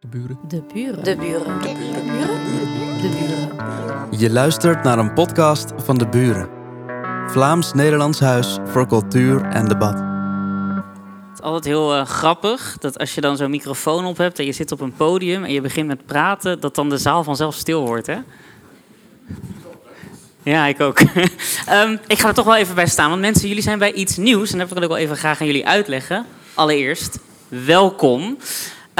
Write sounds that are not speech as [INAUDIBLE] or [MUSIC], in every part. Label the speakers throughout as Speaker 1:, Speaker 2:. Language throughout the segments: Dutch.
Speaker 1: De buren.
Speaker 2: De buren. De buren. De buren. De buren.
Speaker 1: Je luistert naar een podcast van De Buren. Vlaams-Nederlands Huis voor Cultuur en Debat.
Speaker 3: Het is altijd heel eh, grappig dat als je dan zo'n microfoon op hebt en je zit op een podium en je begint met praten, dat dan de zaal vanzelf stil wordt, hè? Ja, ik ook. [LAUGHS] Ehm, ik ga er toch wel even bij staan, want mensen, jullie zijn bij iets nieuws en dat wil ik ook wel even graag aan jullie uitleggen. Allereerst, welkom.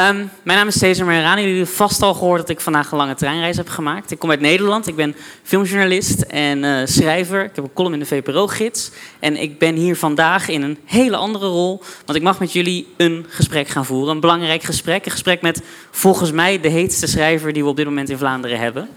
Speaker 3: Ehm, mijn naam is Cesar Merani. Jullie hebben vast al gehoord dat ik vandaag een lange treinreis heb gemaakt. Ik kom uit Nederland. Ik ben filmjournalist en eh, schrijver. Ik heb een column in de VPRO-gids. En ik ben hier vandaag in een hele andere rol. Want ik mag met jullie een gesprek gaan voeren. Een belangrijk gesprek. Een gesprek met volgens mij de heetste schrijver die we op dit moment in Vlaanderen hebben.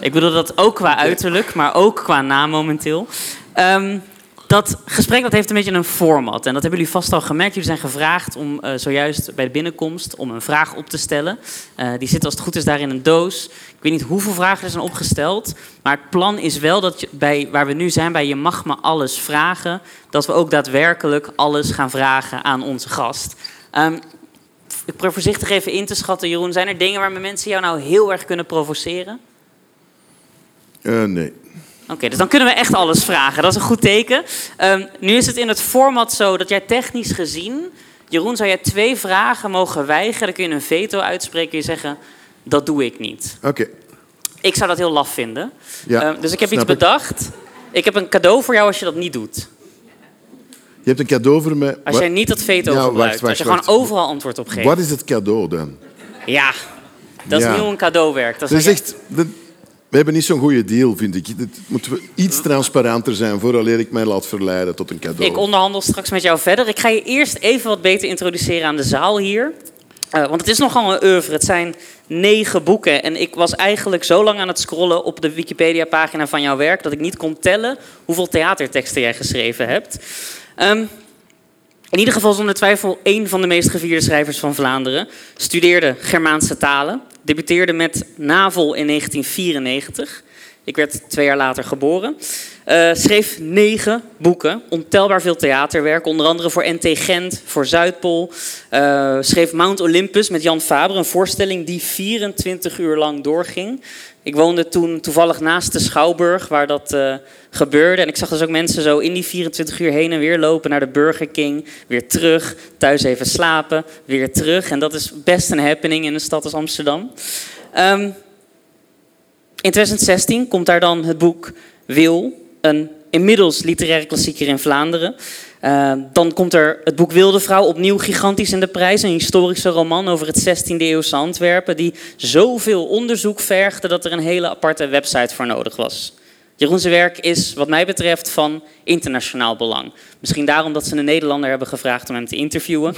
Speaker 3: Ik bedoel dat ook qua uiterlijk, maar ook qua naam momenteel. Ehm, dat gesprek dat heeft een beetje een format. En dat hebben jullie vast al gemerkt. Jullie zijn gevraagd om uh, zojuist bij de binnenkomst om een vraag op te stellen. Uh, die zit als het goed is daar in een doos. Ik weet niet hoeveel vragen er zijn opgesteld. Maar het plan is wel dat je bij, waar we nu zijn, bij Je mag me alles vragen... dat we ook daadwerkelijk alles gaan vragen aan onze gast. Um, ik probeer voorzichtig even in te schatten, Jeroen. Zijn er dingen waarmee mensen jou nou heel erg kunnen provoceren?
Speaker 4: Uh, nee.
Speaker 3: Oké, okay, dus dan kunnen we echt alles vragen. Dat is een goed teken. Um, nu is het in het format zo dat jij technisch gezien... Jeroen, zou jij twee vragen mogen weigeren? Dan kun je een veto uitspreken en je zeggen... dat doe ik niet.
Speaker 4: Oké. Okay.
Speaker 3: Ik zou dat heel laf vinden. Ja, um, dus ik heb iets bedacht. Ik. ik heb een cadeau voor jou als je dat niet doet.
Speaker 4: Je hebt een cadeau voor mij.
Speaker 3: Als jij niet dat veto ja, gebruikt. Wacht, wacht, als je wacht. gewoon overal antwoord op geeft.
Speaker 4: Wat is het cadeau dan?
Speaker 3: Ja, dat is ja. hoe een cadeau werkt. Dat
Speaker 4: is echt... We hebben niet zo'n goede deal, vind ik. Het moet iets transparanter zijn voordat ik mij laat verleiden tot een cadeau.
Speaker 3: Ik onderhandel straks met jou verder. Ik ga je eerst even wat beter introduceren aan de zaal hier. Uh, want het is nogal een oeuvre. Het zijn negen boeken. En ik was eigenlijk zo lang aan het scrollen op de Wikipedia-pagina van jouw werk... dat ik niet kon tellen hoeveel theaterteksten jij geschreven hebt. Um, in ieder geval zonder twijfel één van de meest gevierde schrijvers van Vlaanderen. Studeerde Germaanse talen. Debuteerde met Navel in 1994. Ik werd twee jaar later geboren. Uh, schreef negen boeken, ontelbaar veel theaterwerk, onder andere voor NT Gent, voor Zuidpool. Uh, schreef Mount Olympus met Jan Faber, een voorstelling die 24 uur lang doorging. Ik woonde toen toevallig naast de Schouwburg, waar dat uh, gebeurde. En ik zag dus ook mensen zo in die 24 uur heen en weer lopen naar de Burger King. Weer terug, thuis even slapen, weer terug. En dat is best een happening in een stad als Amsterdam. Um, in 2016 komt daar dan het boek Wil, een inmiddels literaire klassieker in Vlaanderen. Uh, dan komt er het boek Wilde Vrouw, opnieuw gigantisch in de prijs. Een historische roman over het 16e eeuwse Antwerpen... die zoveel onderzoek vergde dat er een hele aparte website voor nodig was. Jeroen's werk is wat mij betreft van internationaal belang. Misschien daarom dat ze een Nederlander hebben gevraagd om hem te interviewen.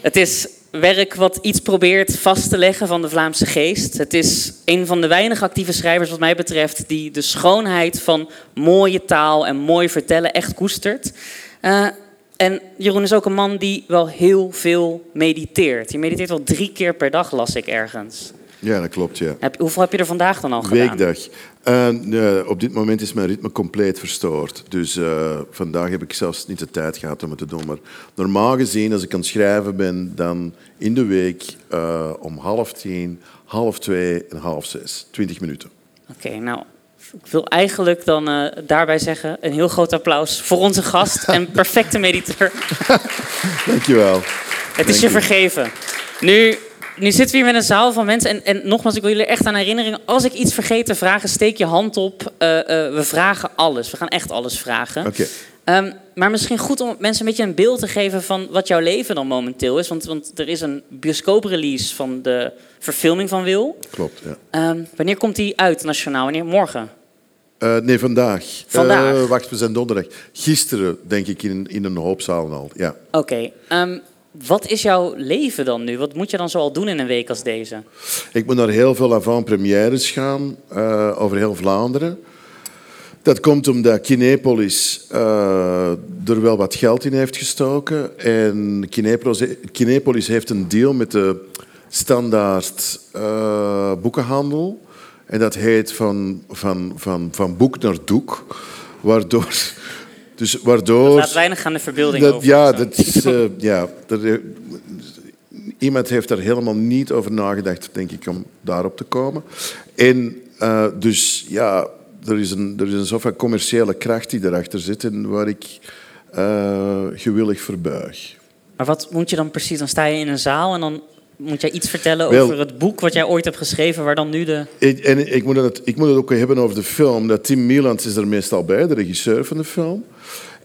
Speaker 3: Het is werk wat iets probeert vast te leggen van de Vlaamse geest. Het is een van de weinige actieve schrijvers wat mij betreft... die de schoonheid van mooie taal en mooi vertellen echt koestert... Uh, en Jeroen is ook een man die wel heel veel mediteert. Je mediteert wel drie keer per dag, las ik ergens.
Speaker 4: Ja, dat klopt, ja.
Speaker 3: Heb, hoeveel heb je er vandaag dan al gedaan?
Speaker 4: Weekdag. Uh, uh, op dit moment is mijn ritme compleet verstoord. Dus uh, vandaag heb ik zelfs niet de tijd gehad om het te doen. Maar normaal gezien, als ik aan het schrijven ben, dan in de week om half tien, half twee en half zes. Twintig minuten.
Speaker 3: Oké, okay, nou, ik wil eigenlijk dan uh, daarbij zeggen een heel groot applaus voor onze gast en perfecte mediteur. [LAUGHS]
Speaker 4: Dankjewel.
Speaker 3: Het is je vergeven. Nu, nu zitten we hier met een zaal van mensen. En, en nogmaals, ik wil jullie echt aan herinneringen. Als ik iets vergeet te vragen, steek je hand op. Uh, uh, we vragen alles. We gaan echt alles vragen.
Speaker 4: Oké.
Speaker 3: Okay. Um, maar misschien goed om mensen een beetje een beeld te geven van wat jouw leven dan momenteel is. Want, want er is een bioscooprelease van de verfilming van Wil.
Speaker 4: Klopt, ja.
Speaker 3: Um, wanneer komt die uit nationaal? Wanneer? Morgen?
Speaker 4: Uh, nee, vandaag.
Speaker 3: Vandaag?
Speaker 4: Uh, wacht, we zijn donderdag. Gisteren, denk ik, in, in een hoop zalen al. Ja.
Speaker 3: Oké. Okay. Um, wat is jouw leven dan nu? Wat moet je dan zoal doen in een week als deze?
Speaker 4: Ik moet naar heel veel avant-premières gaan uh, over heel Vlaanderen. Dat komt omdat Kinepolis er wel wat geld in heeft gestoken. En Kinepolis, Kinepolis heeft een deal met de standaard boekenhandel. En dat heet van, van, van, van boek naar doek. Waardoor... [LAUGHS] Dus waardoor... Dat
Speaker 3: laat weinig aan de verbeelding
Speaker 4: dat,
Speaker 3: over.
Speaker 4: Ja, dat is... Uh, ja dat, iemand heeft daar helemaal niet over nagedacht, denk ik, om daarop te komen. En uh, dus ja, er is een, er is een soort van commerciële kracht die erachter zit en waar ik uh, gewillig verbuig.
Speaker 3: Maar wat moet je dan precies? Dan sta je in een zaal en dan moet jij iets vertellen over het boek wat jij ooit hebt geschreven, waar dan nu de...
Speaker 4: Ik, en ik moet, het, ik moet het ook hebben over de film. Dat Tim Mielans is er meestal bij, de regisseur van de film.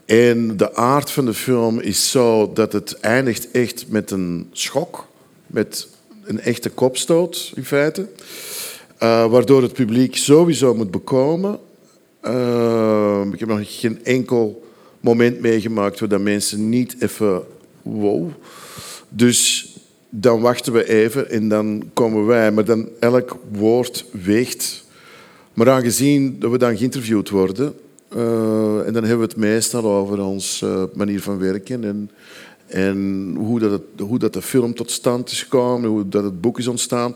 Speaker 4: En de aard van de film is zo dat het eindigt echt met een schok. Met een echte kopstoot, in feite. Uh, waardoor het publiek sowieso moet bekomen. Uh, ik heb nog geen enkel moment meegemaakt waar dat mensen niet even... Wow. Dus dan wachten we even en dan komen wij. Maar dan elk woord weegt. Maar aangezien dat we dan geïnterviewd worden, uh, en dan hebben we het meestal over onze uh, manier van werken en, en hoe, dat hoe dat de film tot stand is gekomen, hoe dat het boek is ontstaan.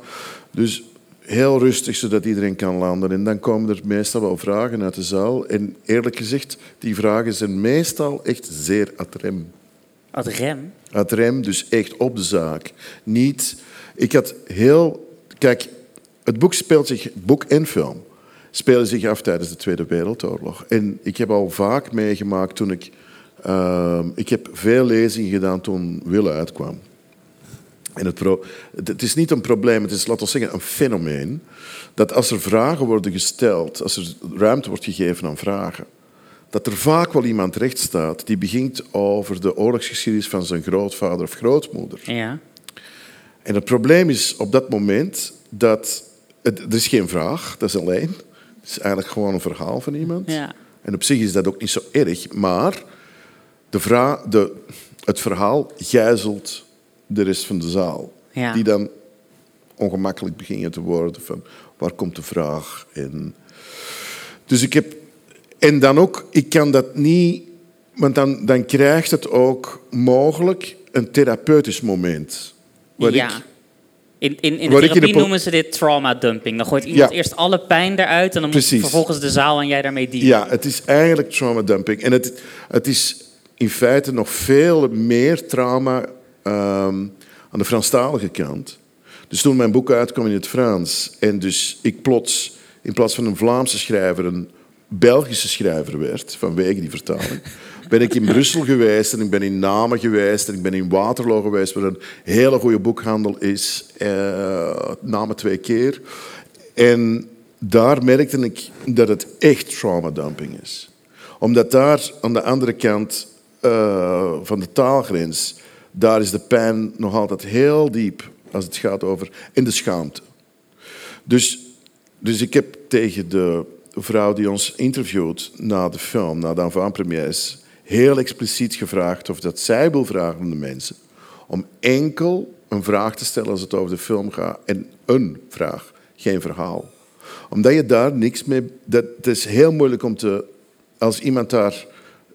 Speaker 4: Dus heel rustig, zodat iedereen kan landen. En dan komen er meestal wel vragen uit de zaal. En eerlijk gezegd, die vragen zijn meestal echt zeer ad rem.
Speaker 3: Ad rem?
Speaker 4: Ad rem, dus echt op de zaak. Niet... Ik had heel... Kijk, het boek speelt zich... Boek en film spelen zich af tijdens de Tweede Wereldoorlog. En ik heb al vaak meegemaakt toen ik... Uh, ik heb veel lezingen gedaan toen Wille uitkwam. En het, het, is niet een probleem, het is, laten zeggen, een fenomeen. Dat als er vragen worden gesteld, als er ruimte wordt gegeven aan vragen, dat er vaak wel iemand recht staat die begint over de oorlogsgeschiedenis van zijn grootvader of grootmoeder.
Speaker 3: Ja.
Speaker 4: En het probleem is op dat moment dat het, er is geen vraag, dat is alleen. Het is eigenlijk gewoon een verhaal van iemand.
Speaker 3: Ja.
Speaker 4: En op zich is dat ook niet zo erg, maar de vraag, de, het verhaal gijzelt de rest van de zaal.
Speaker 3: Ja.
Speaker 4: Die dan ongemakkelijk beginnen te worden van waar komt de vraag? En dus ik heb en dan ook, ik kan dat niet, want dan, dan krijgt het ook mogelijk een therapeutisch moment.
Speaker 3: Waar ja. Ik, in, in, in de therapie in noemen ze dit trauma dumping. Dan gooit iemand eerst alle pijn eruit en dan Precies. moet vervolgens de zaal en jij daarmee dealen.
Speaker 4: Ja, het is eigenlijk trauma dumping. En het, het is in feite nog veel meer trauma um, aan de Franstalige kant. Dus toen mijn boek uitkwam in het Frans en dus ik plots in plaats van een Vlaamse schrijver een Belgische schrijver werd, vanwege die vertaling, ben ik in Brussel geweest en ik ben in Namen geweest en ik ben in Waterloo geweest, waar een hele goede boekhandel is, uh, Namen twee keer. En daar merkte ik dat het echt trauma dumping is. Omdat daar aan de andere kant uh, van de taalgrens, daar is de pijn nog altijd heel diep als het gaat over... En de schaamte. Dus, dus ik heb tegen de vrouw die ons interviewt na de film, na de avant-première, heel expliciet gevraagd of dat zij wil vragen aan de mensen om enkel een vraag te stellen als het over de film gaat en een vraag, geen verhaal. Omdat je daar niks mee... Dat, het is heel moeilijk om te... Als iemand daar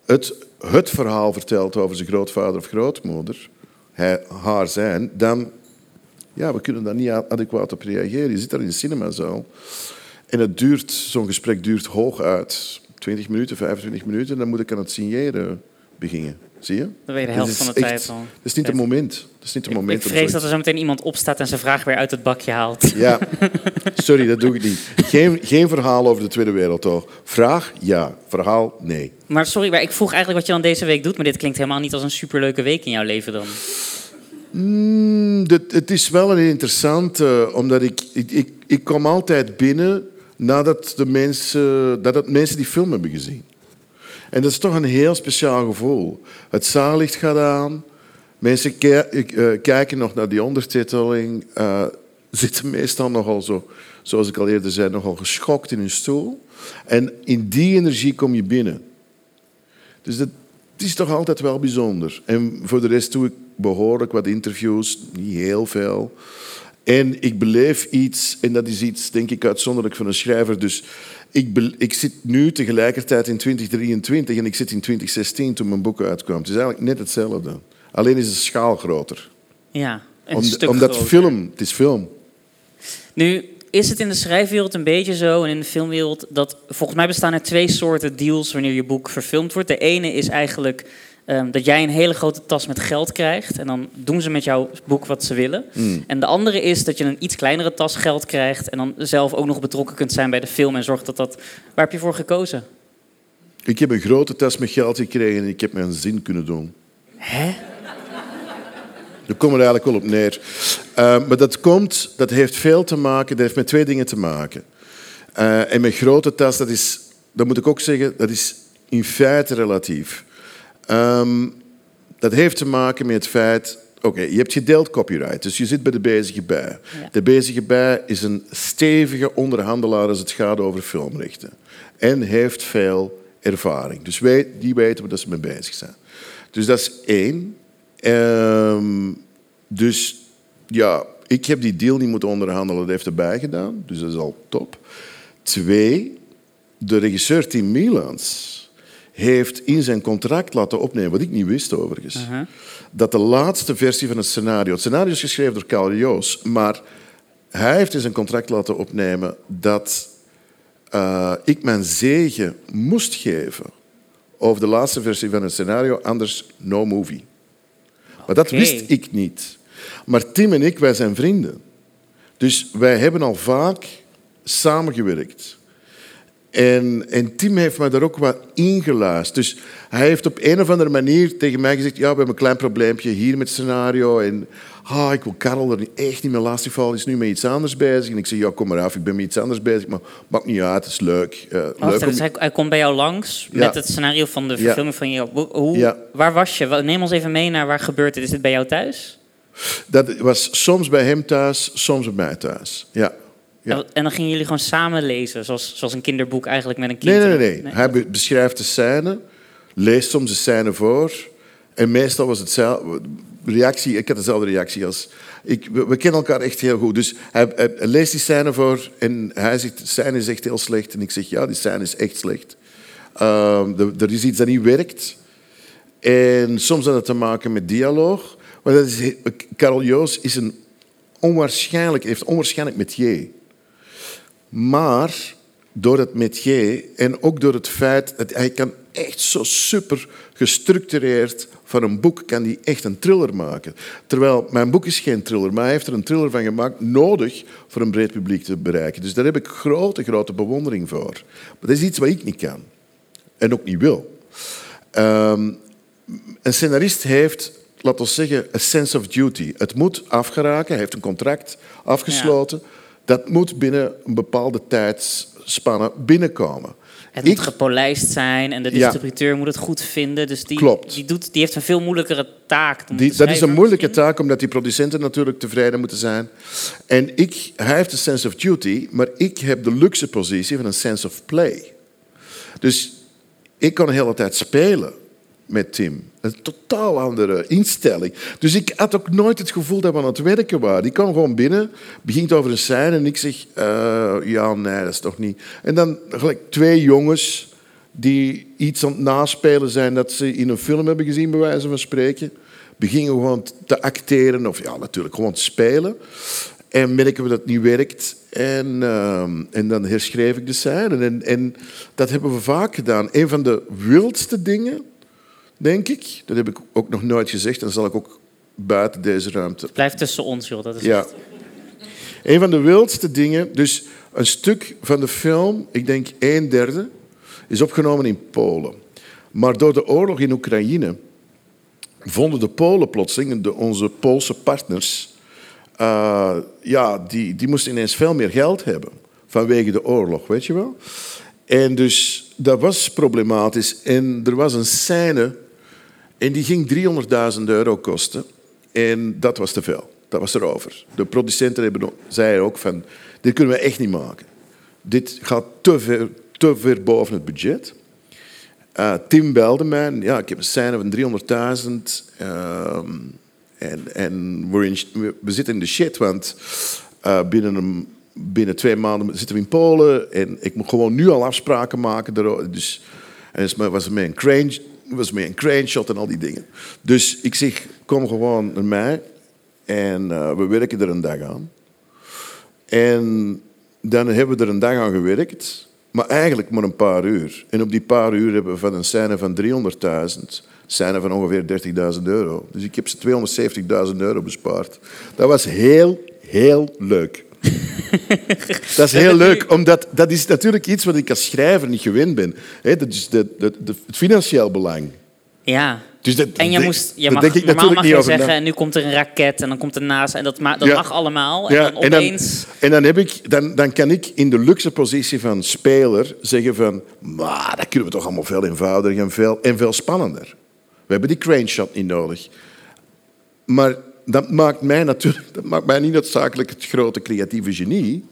Speaker 4: het, het verhaal vertelt over zijn grootvader of grootmoeder, hij, haar zijn, dan... Ja, we kunnen daar niet adequaat op reageren. Je zit daar in de cinemazaal. En het duurt, zo'n gesprek duurt hooguit 20 minuten, 25 minuten. En dan moet ik aan het signeren beginnen. Zie je?
Speaker 3: Dan ben je de helft van de tijd al.
Speaker 4: Dat is niet het moment. Dat is niet het moment.
Speaker 3: Ik vrees dat er zo meteen iemand opstaat en zijn vraag weer uit het bakje haalt.
Speaker 4: Ja, sorry, dat doe ik niet. Geen, geen verhaal over de Tweede Wereldoorlog. Vraag ja, verhaal nee.
Speaker 3: Maar sorry, maar ik vroeg eigenlijk wat je dan deze week doet, maar dit klinkt helemaal niet als een superleuke week in jouw leven dan.
Speaker 4: Mm, het is wel een interessante, omdat ik, ik, ik, ik kom altijd binnen nadat de mensen, dat mensen die film hebben gezien. En dat is toch een heel speciaal gevoel. Het zaallicht gaat aan, mensen eh, kijken nog naar die ondertiteling, uh, zitten meestal nogal zo, zoals ik al eerder zei, nogal geschokt in hun stoel. En in die energie kom je binnen. Dus dat is toch altijd wel bijzonder. En voor de rest doe ik behoorlijk wat interviews, niet heel veel. En ik beleef iets, en dat is iets, denk ik, uitzonderlijk van een schrijver. Dus ik, ik zit nu tegelijkertijd in 2023 en ik zit in 2016 toen mijn boek uitkwam. Het is eigenlijk net hetzelfde. Alleen is de schaal groter.
Speaker 3: Ja, een
Speaker 4: Om,
Speaker 3: stuk
Speaker 4: Omdat
Speaker 3: groter.
Speaker 4: film, het is film.
Speaker 3: Nu is het in de schrijfwereld een beetje zo en in de filmwereld dat volgens mij bestaan er twee soorten deals wanneer je boek verfilmd wordt. De ene is eigenlijk ehm, dat jij een hele grote tas met geld krijgt. En dan doen ze met jouw boek wat ze willen.
Speaker 4: Hmm.
Speaker 3: En de andere is dat je een iets kleinere tas geld krijgt. En dan zelf ook nog betrokken kunt zijn bij de film. En zorgt dat dat. Waar heb je voor gekozen?
Speaker 4: Ik heb een grote tas met geld gekregen en ik heb mijn zin kunnen doen.
Speaker 3: Hè?
Speaker 4: Daar komen er eigenlijk wel op neer. Uh, maar dat komt, dat heeft veel te maken, dat heeft met twee dingen te maken. Uh, en met grote tas, dat is, dat moet ik ook zeggen, dat is in feite relatief. Um, dat heeft te maken met het feit, oké, je hebt gedeeld copyright, dus je zit bij de bezige bij.
Speaker 3: Ja.
Speaker 4: De bezige bij is een stevige onderhandelaar als het gaat over filmrechten. En heeft veel ervaring. Dus wij, die weten waar ze mee bezig zijn. Dus dat is één. Um, dus ja, ik heb die deal niet moeten onderhandelen, dat heeft erbij gedaan. Dus dat is al top. Twee, de regisseur Tim Milans heeft in zijn contract laten opnemen, wat ik niet wist overigens, uh -huh. dat de laatste versie van het scenario... Het scenario is geschreven door Carl Joos, maar hij heeft in zijn contract laten opnemen dat uh, ik mijn zegen moest geven over de laatste versie van het scenario, anders no movie. Maar dat wist ik niet. Maar Tim en ik, wij zijn vrienden. Dus wij hebben al vaak samengewerkt. En, en Tim heeft mij daar ook wat ingeluisterd. Dus hij heeft op een of andere manier tegen mij gezegd... Ja, we hebben een klein probleempje hier met het scenario. En ah, ik wil Karel er echt niet meer lastigvallen. Hij is nu met iets anders bezig. En ik zeg, ja, kom maar af, ik ben met iets anders bezig. Maar maakt niet uit, het is leuk. Uh,
Speaker 3: Wacht,
Speaker 4: leuk om-
Speaker 3: dus hij, hij komt bij jou langs
Speaker 4: Ja.
Speaker 3: met het scenario van de verfilming van. Hoe,
Speaker 4: Ja.
Speaker 3: Waar was je? Neem ons even mee naar waar gebeurt dit. Is dit bij jou thuis?
Speaker 4: Dat was soms bij hem thuis, soms bij mij thuis. Ja. Ja.
Speaker 3: En- dan gingen jullie gewoon samen lezen, zoals, zoals een kinderboek eigenlijk met een kind.
Speaker 4: Nee, nee, nee. nee. Hij be- beschrijft de scène, leest soms de scène voor. En meestal was het zelf, reactie, ik had dezelfde reactie als... Ik, we, we kennen elkaar echt heel goed. Dus hij, hij- hij leest die scène voor en hij zegt, de scène is echt heel slecht. En ik zeg, ja, die scène is echt slecht. Ehm, er, is iets dat niet werkt. En soms had het te maken met dialoog. Maar dat is, Karel Joos is een onwaarschijnlijk, heeft onwaarschijnlijk metier. Maar door het metier en ook door het feit dat hij kan echt zo super gestructureerd van een boek kan hij echt een thriller maken. Terwijl mijn boek is geen thriller, maar hij heeft er een thriller van gemaakt nodig voor een breed publiek te bereiken. Dus daar heb ik grote, grote bewondering voor. Maar dat is iets wat ik niet kan en ook niet wil. Ehm, een scenarist heeft, laten we zeggen, een sense of duty. Het moet afgeraken, hij heeft een contract afgesloten. Dat moet binnen een bepaalde tijdsspanne binnenkomen.
Speaker 3: Het moet
Speaker 4: Ik-
Speaker 3: gepolijst zijn en de
Speaker 4: Ja.
Speaker 3: distributeur moet het goed vinden. Dus die,
Speaker 4: Klopt.
Speaker 3: Die, doet, die heeft een veel moeilijkere taak. om
Speaker 4: Die, dat is een moeilijke
Speaker 3: misschien.
Speaker 4: taak, omdat die producenten natuurlijk tevreden moeten zijn. En ik, hij heeft een sense of duty, maar ik heb de luxe positie van een sense of play. Dus ik kan de hele tijd spelen met Tim. Een totaal andere instelling. Dus ik had ook nooit het gevoel dat we aan het werken waren. Ik kwam gewoon binnen, begint over een scène en ik zeg... eh, ja, nee, dat is toch niet... En dan gelijk twee jongens die iets aan het naspelen zijn dat ze in een film hebben gezien, bij wijze van spreken. Beginnen gewoon te acteren, of ja, natuurlijk gewoon te spelen. En merken we dat het niet werkt. En, ehm, en dan herschreef ik de scène. En, en dat hebben we vaak gedaan. Een van de wildste dingen, denk ik, dat heb ik ook nog nooit gezegd, en dat zal ik ook buiten deze ruimte
Speaker 3: Blijf tussen ons, joh. Dat is
Speaker 4: ja.
Speaker 3: echt-
Speaker 4: Een van de wildste dingen, dus een stuk van de film, ik denk een derde, is opgenomen in Polen. Maar door de oorlog in Oekraïne vonden de Polen plotseling, de, onze Poolse partners, eh, ja, die, die moesten ineens veel meer geld hebben vanwege de oorlog, weet je wel. En dus dat was problematisch. En er was een scène en die ging 300.000 euro kosten. En dat was te veel. Dat was erover. De producenten hebben zeiden ook van... Dit kunnen we echt niet maken. Dit gaat te ver, te ver boven het budget. Eh, Tim belde mij. Ja, ik heb een scène van 300.000. ehm, en en we- zitten in de shit, want eh, binnen, een, binnen twee maanden zitten we in Polen. En ik moet gewoon nu al afspraken maken. Dus, en het was met een crane, was met een crane shot en al die dingen. Dus ik zeg, kom gewoon naar mij. En eh, we werken er een dag aan. En dan hebben we er een dag aan gewerkt. Maar eigenlijk maar een paar uur. En op die paar uur hebben we van een scène van 300.000 scène van ongeveer 30.000 euro. Dus ik heb ze 270.000 euro bespaard. Dat was heel, heel leuk. [LAUGHS] dat is heel leuk, omdat dat is natuurlijk iets wat ik als schrijver niet gewend ben. Dat is de, de, de, het financieel belang.
Speaker 3: Ja.
Speaker 4: Dus dat,
Speaker 3: En je moest, je mag,
Speaker 4: ik
Speaker 3: normaal mag je zeggen, en nu komt er een raket en dan komt er naast en dat, dat
Speaker 4: Ja.
Speaker 3: mag allemaal. En
Speaker 4: Ja,
Speaker 3: dan
Speaker 4: en dan,
Speaker 3: opeens...
Speaker 4: en dan, heb ik, dan, dan kan ik in de luxe positie van speler zeggen van... Maar dat kunnen we toch allemaal veel eenvoudiger en veel, en veel spannender. We hebben die crane shot niet nodig. Maar dat maakt mij natuurlijk dat maakt mij niet noodzakelijk het grote creatieve genie.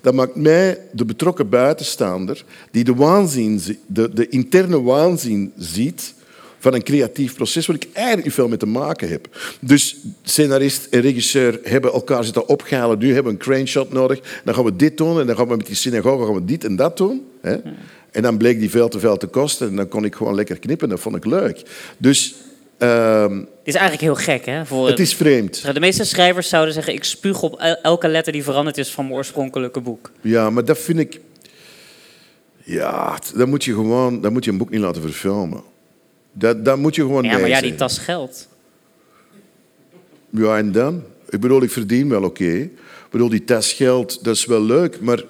Speaker 4: Dat maakt mij de betrokken buitenstaander die de, waanzin, zi- de, de interne waanzin ziet van een creatief proces waar ik eigenlijk veel mee te maken heb. Dus scenarist en regisseur hebben elkaar zitten opgehalen. Nu hebben we een crane shot nodig. Dan gaan we dit doen en dan gaan we met die synagoge gaan we dit en dat doen. Hè? En dan bleek die veel te veel te kosten en dan kon ik gewoon lekker knippen. Dat vond ik leuk. Dus ehm,
Speaker 3: Het is eigenlijk heel gek, hè? Voor
Speaker 4: het is vreemd.
Speaker 3: De meeste schrijvers zouden zeggen, ik spuug op el- elke letter die veranderd is van mijn oorspronkelijke boek.
Speaker 4: Ja, maar dat vind ik... Ja, dan moet je gewoon dan moet je een boek niet laten verfilmen. Dat, dat moet je gewoon
Speaker 3: Ja, maar ja, die tas geld.
Speaker 4: Ja, en dan? Ik bedoel, ik verdien wel oké. Ik bedoel, die tas geld, dat is wel leuk, maar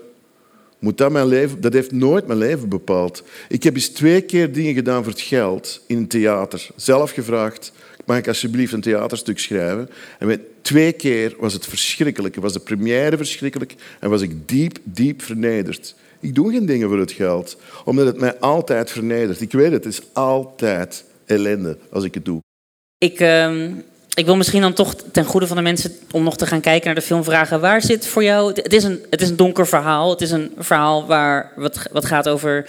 Speaker 4: moet dat mijn leven... Dat heeft nooit mijn leven bepaald. Ik heb eens twee keer dingen gedaan voor het geld in een theater. Zelf gevraagd, mag ik alsjeblieft een theaterstuk schrijven? En met twee keer was het verschrikkelijk. Was de première verschrikkelijk en was ik diep, diep vernederd. Ik doe geen dingen voor het geld, omdat het mij altijd vernedert. Ik weet het, het is altijd ellende als ik het doe.
Speaker 3: Ik, ehm, ik wil misschien dan toch ten goede van de mensen om nog te gaan kijken naar de film vragen. Waar zit voor jou... Het is een, het is een donker verhaal. Het is een verhaal waar, wat, wat gaat over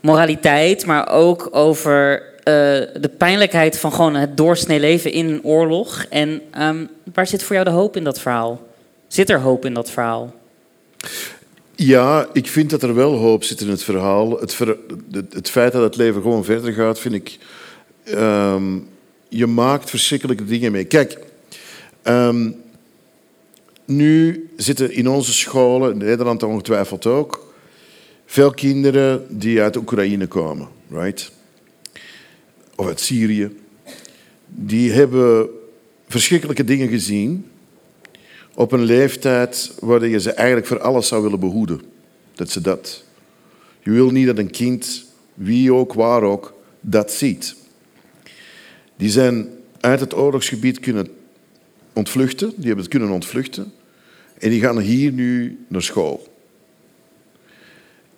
Speaker 3: moraliteit, maar ook over eh, de pijnlijkheid van gewoon het doorsnee leven in een oorlog. En ehm, waar zit voor jou de hoop in dat verhaal? Zit er hoop in dat verhaal?
Speaker 4: Ja, ik vind dat er wel hoop zit in het verhaal. Het, het feit dat het leven gewoon verder gaat, vind ik... ehm, je maakt verschrikkelijke dingen mee. Kijk, ehm, nu zitten in onze scholen, in Nederland ongetwijfeld ook, veel kinderen die uit Oekraïne komen, right? Of uit Syrië. Die hebben verschrikkelijke dingen gezien op een leeftijd waar je ze eigenlijk voor alles zou willen behoeden. Dat ze dat. Je wil niet dat een kind, wie ook, waar ook, dat ziet. Die zijn uit het oorlogsgebied kunnen ontvluchten, die hebben het kunnen ontvluchten. En die gaan hier nu naar school.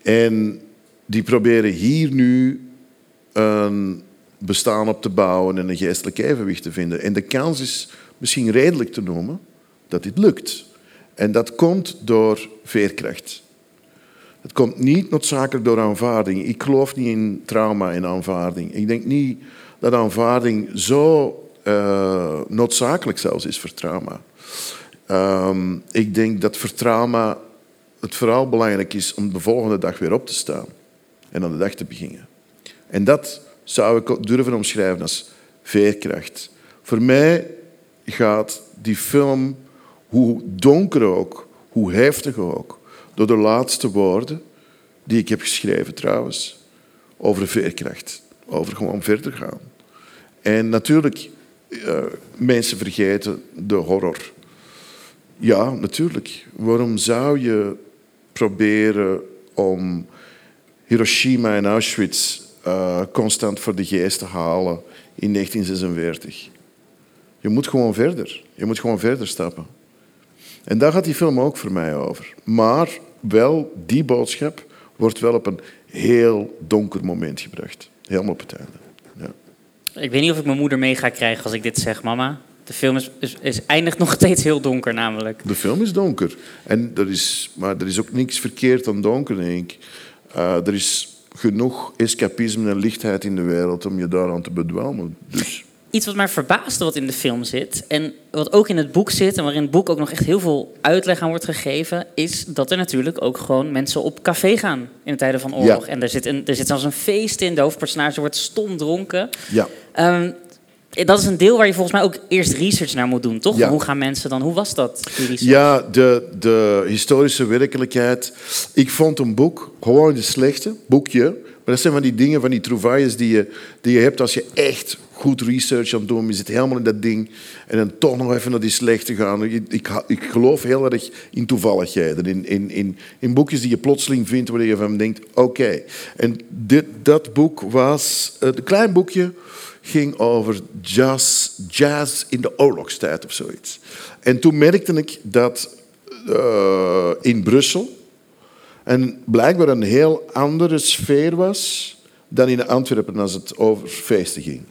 Speaker 4: En die proberen hier nu een bestaan op te bouwen en een geestelijk evenwicht te vinden. En de kans is misschien redelijk te noemen dat dit lukt. En dat komt door veerkracht. Het komt niet noodzakelijk door aanvaarding. Ik geloof niet in trauma en aanvaarding. Ik denk niet dat aanvaarding zo eh, noodzakelijk zelfs is voor trauma. Ehm, ik denk dat voor trauma het vooral belangrijk is om de volgende dag weer op te staan en aan de dag te beginnen. En dat zou ik durven omschrijven als veerkracht. Voor mij gaat die film, hoe donker ook, hoe heftig ook, door de laatste woorden die ik heb geschreven trouwens, over veerkracht, over gewoon verder gaan. En natuurlijk, eh, mensen vergeten de horror. Ja, natuurlijk. Waarom zou je proberen om Hiroshima en Auschwitz eh, constant voor de geest te halen in 1946? Je moet gewoon verder. Je moet gewoon verder stappen. En daar gaat die film ook voor mij over. Maar wel, die boodschap wordt wel op een heel donker moment gebracht. Helemaal op het einde.
Speaker 3: Ik weet niet of ik mijn moeder mee ga krijgen als ik dit zeg, mama. De film is, is, is eindigt nog steeds heel donker namelijk.
Speaker 4: De film is donker. En er is, maar er is ook niks verkeerd aan donker, denk ik. Eh, er is genoeg escapisme en lichtheid in de wereld om je daaraan te bedwelmen. Dus
Speaker 3: Iets wat mij verbaasde wat in de film zit... en wat ook in het boek zit... en waarin het boek ook nog echt heel veel uitleg aan wordt gegeven... is dat er natuurlijk ook gewoon mensen op café gaan in de tijden van oorlog.
Speaker 4: Ja.
Speaker 3: En er zit, een, er zit zelfs een feest in. De hoofdpersonage wordt stom dronken.
Speaker 4: ja.
Speaker 3: Ehm, dat is een deel waar je volgens mij ook eerst research naar moet doen, toch?
Speaker 4: Ja.
Speaker 3: Hoe gaan mensen dan... Hoe was dat, die research?
Speaker 4: Ja, de, de historische werkelijkheid. Ik vond een boek, gewoon de slechte, boekje. Maar dat zijn van die dingen, van die trouvailles die je, die je hebt als je echt goed research aan het doen. Je zit helemaal in dat ding. En dan toch nog even naar die slechte gaan. Ik, ik, ik geloof heel erg in toevalligheden. In, in, in, in boekjes die je plotseling vindt waar je van denkt, oké. En dit, dat boek was... eh, een klein boekje ging over jazz, jazz in de oorlogstijd of zoiets. En toen merkte ik dat eh, in Brussel en blijkbaar een heel andere sfeer was dan in Antwerpen als het over feesten ging.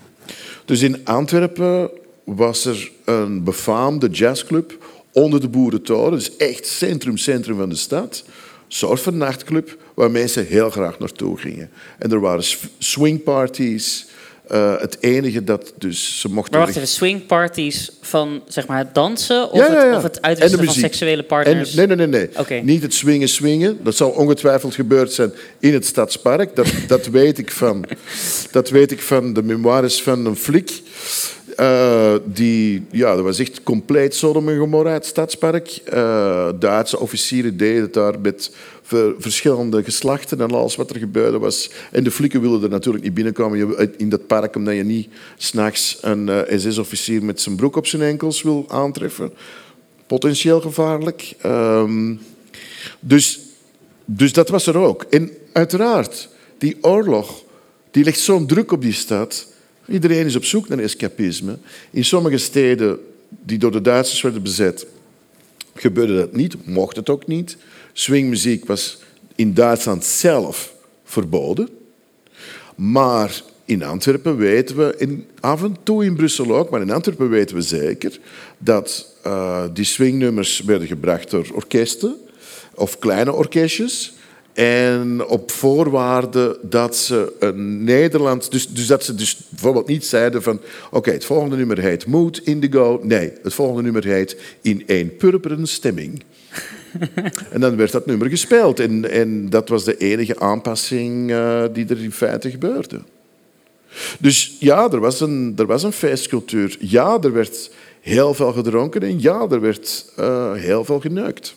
Speaker 4: Dus in Antwerpen was er een befaamde jazzclub onder de Boerentoren. Dus echt centrum, centrum van de stad. Van nachtclub waar mensen heel graag naartoe gingen. En er waren sw- swingparties. Eh, het enige dat dus ze mochten...
Speaker 3: Maar wacht even, swingparties van zeg maar het dansen of,
Speaker 4: Ja, ja, ja.
Speaker 3: Het, of het
Speaker 4: En
Speaker 3: uitwisselen van seksuele partners?
Speaker 4: En, nee, nee, nee. nee. Niet het swingen, swingen. Dat zal ongetwijfeld gebeurd zijn in het Stadspark. Dat, [LAUGHS] dat, weet, ik van, dat weet ik van de memoires van een flik. Eh, die, ja, dat was echt compleet Sodom en Gomorra, het Stadspark. Eh, Duitse officieren deden het daar met ver- verschillende geslachten en alles wat er gebeurde was. En de flikken wilden er natuurlijk niet binnenkomen in dat park, omdat je niet s'nachts een eh, SS-officier met zijn broek op zijn enkels wil aantreffen potentieel gevaarlijk. Ehm, dus, dus dat was er ook. En uiteraard, die oorlog, die legt zo'n druk op die stad. Iedereen is op zoek naar escapisme. In sommige steden die door de Duitsers werden bezet, gebeurde dat niet, mocht het ook niet. Swingmuziek was in Duitsland zelf verboden. Maar in Antwerpen weten we, en af en toe in Brussel ook, maar in Antwerpen weten we zeker dat eh, die swingnummers werden gebracht door orkesten of kleine orkestjes. En op voorwaarde dat ze een Nederlands... Dus, dus dat ze dus bijvoorbeeld niet zeiden van... Oké, het volgende nummer heet Mood Indigo. Nee, het volgende nummer heet In één purperen stemming. [LAUGHS] En dan werd dat nummer gespeeld. En, en dat was de enige aanpassing eh, die er in feite gebeurde. Dus ja, er was, een, er was een feestcultuur. Ja, er werd heel veel gedronken. En ja, er werd eh, heel veel geneukt.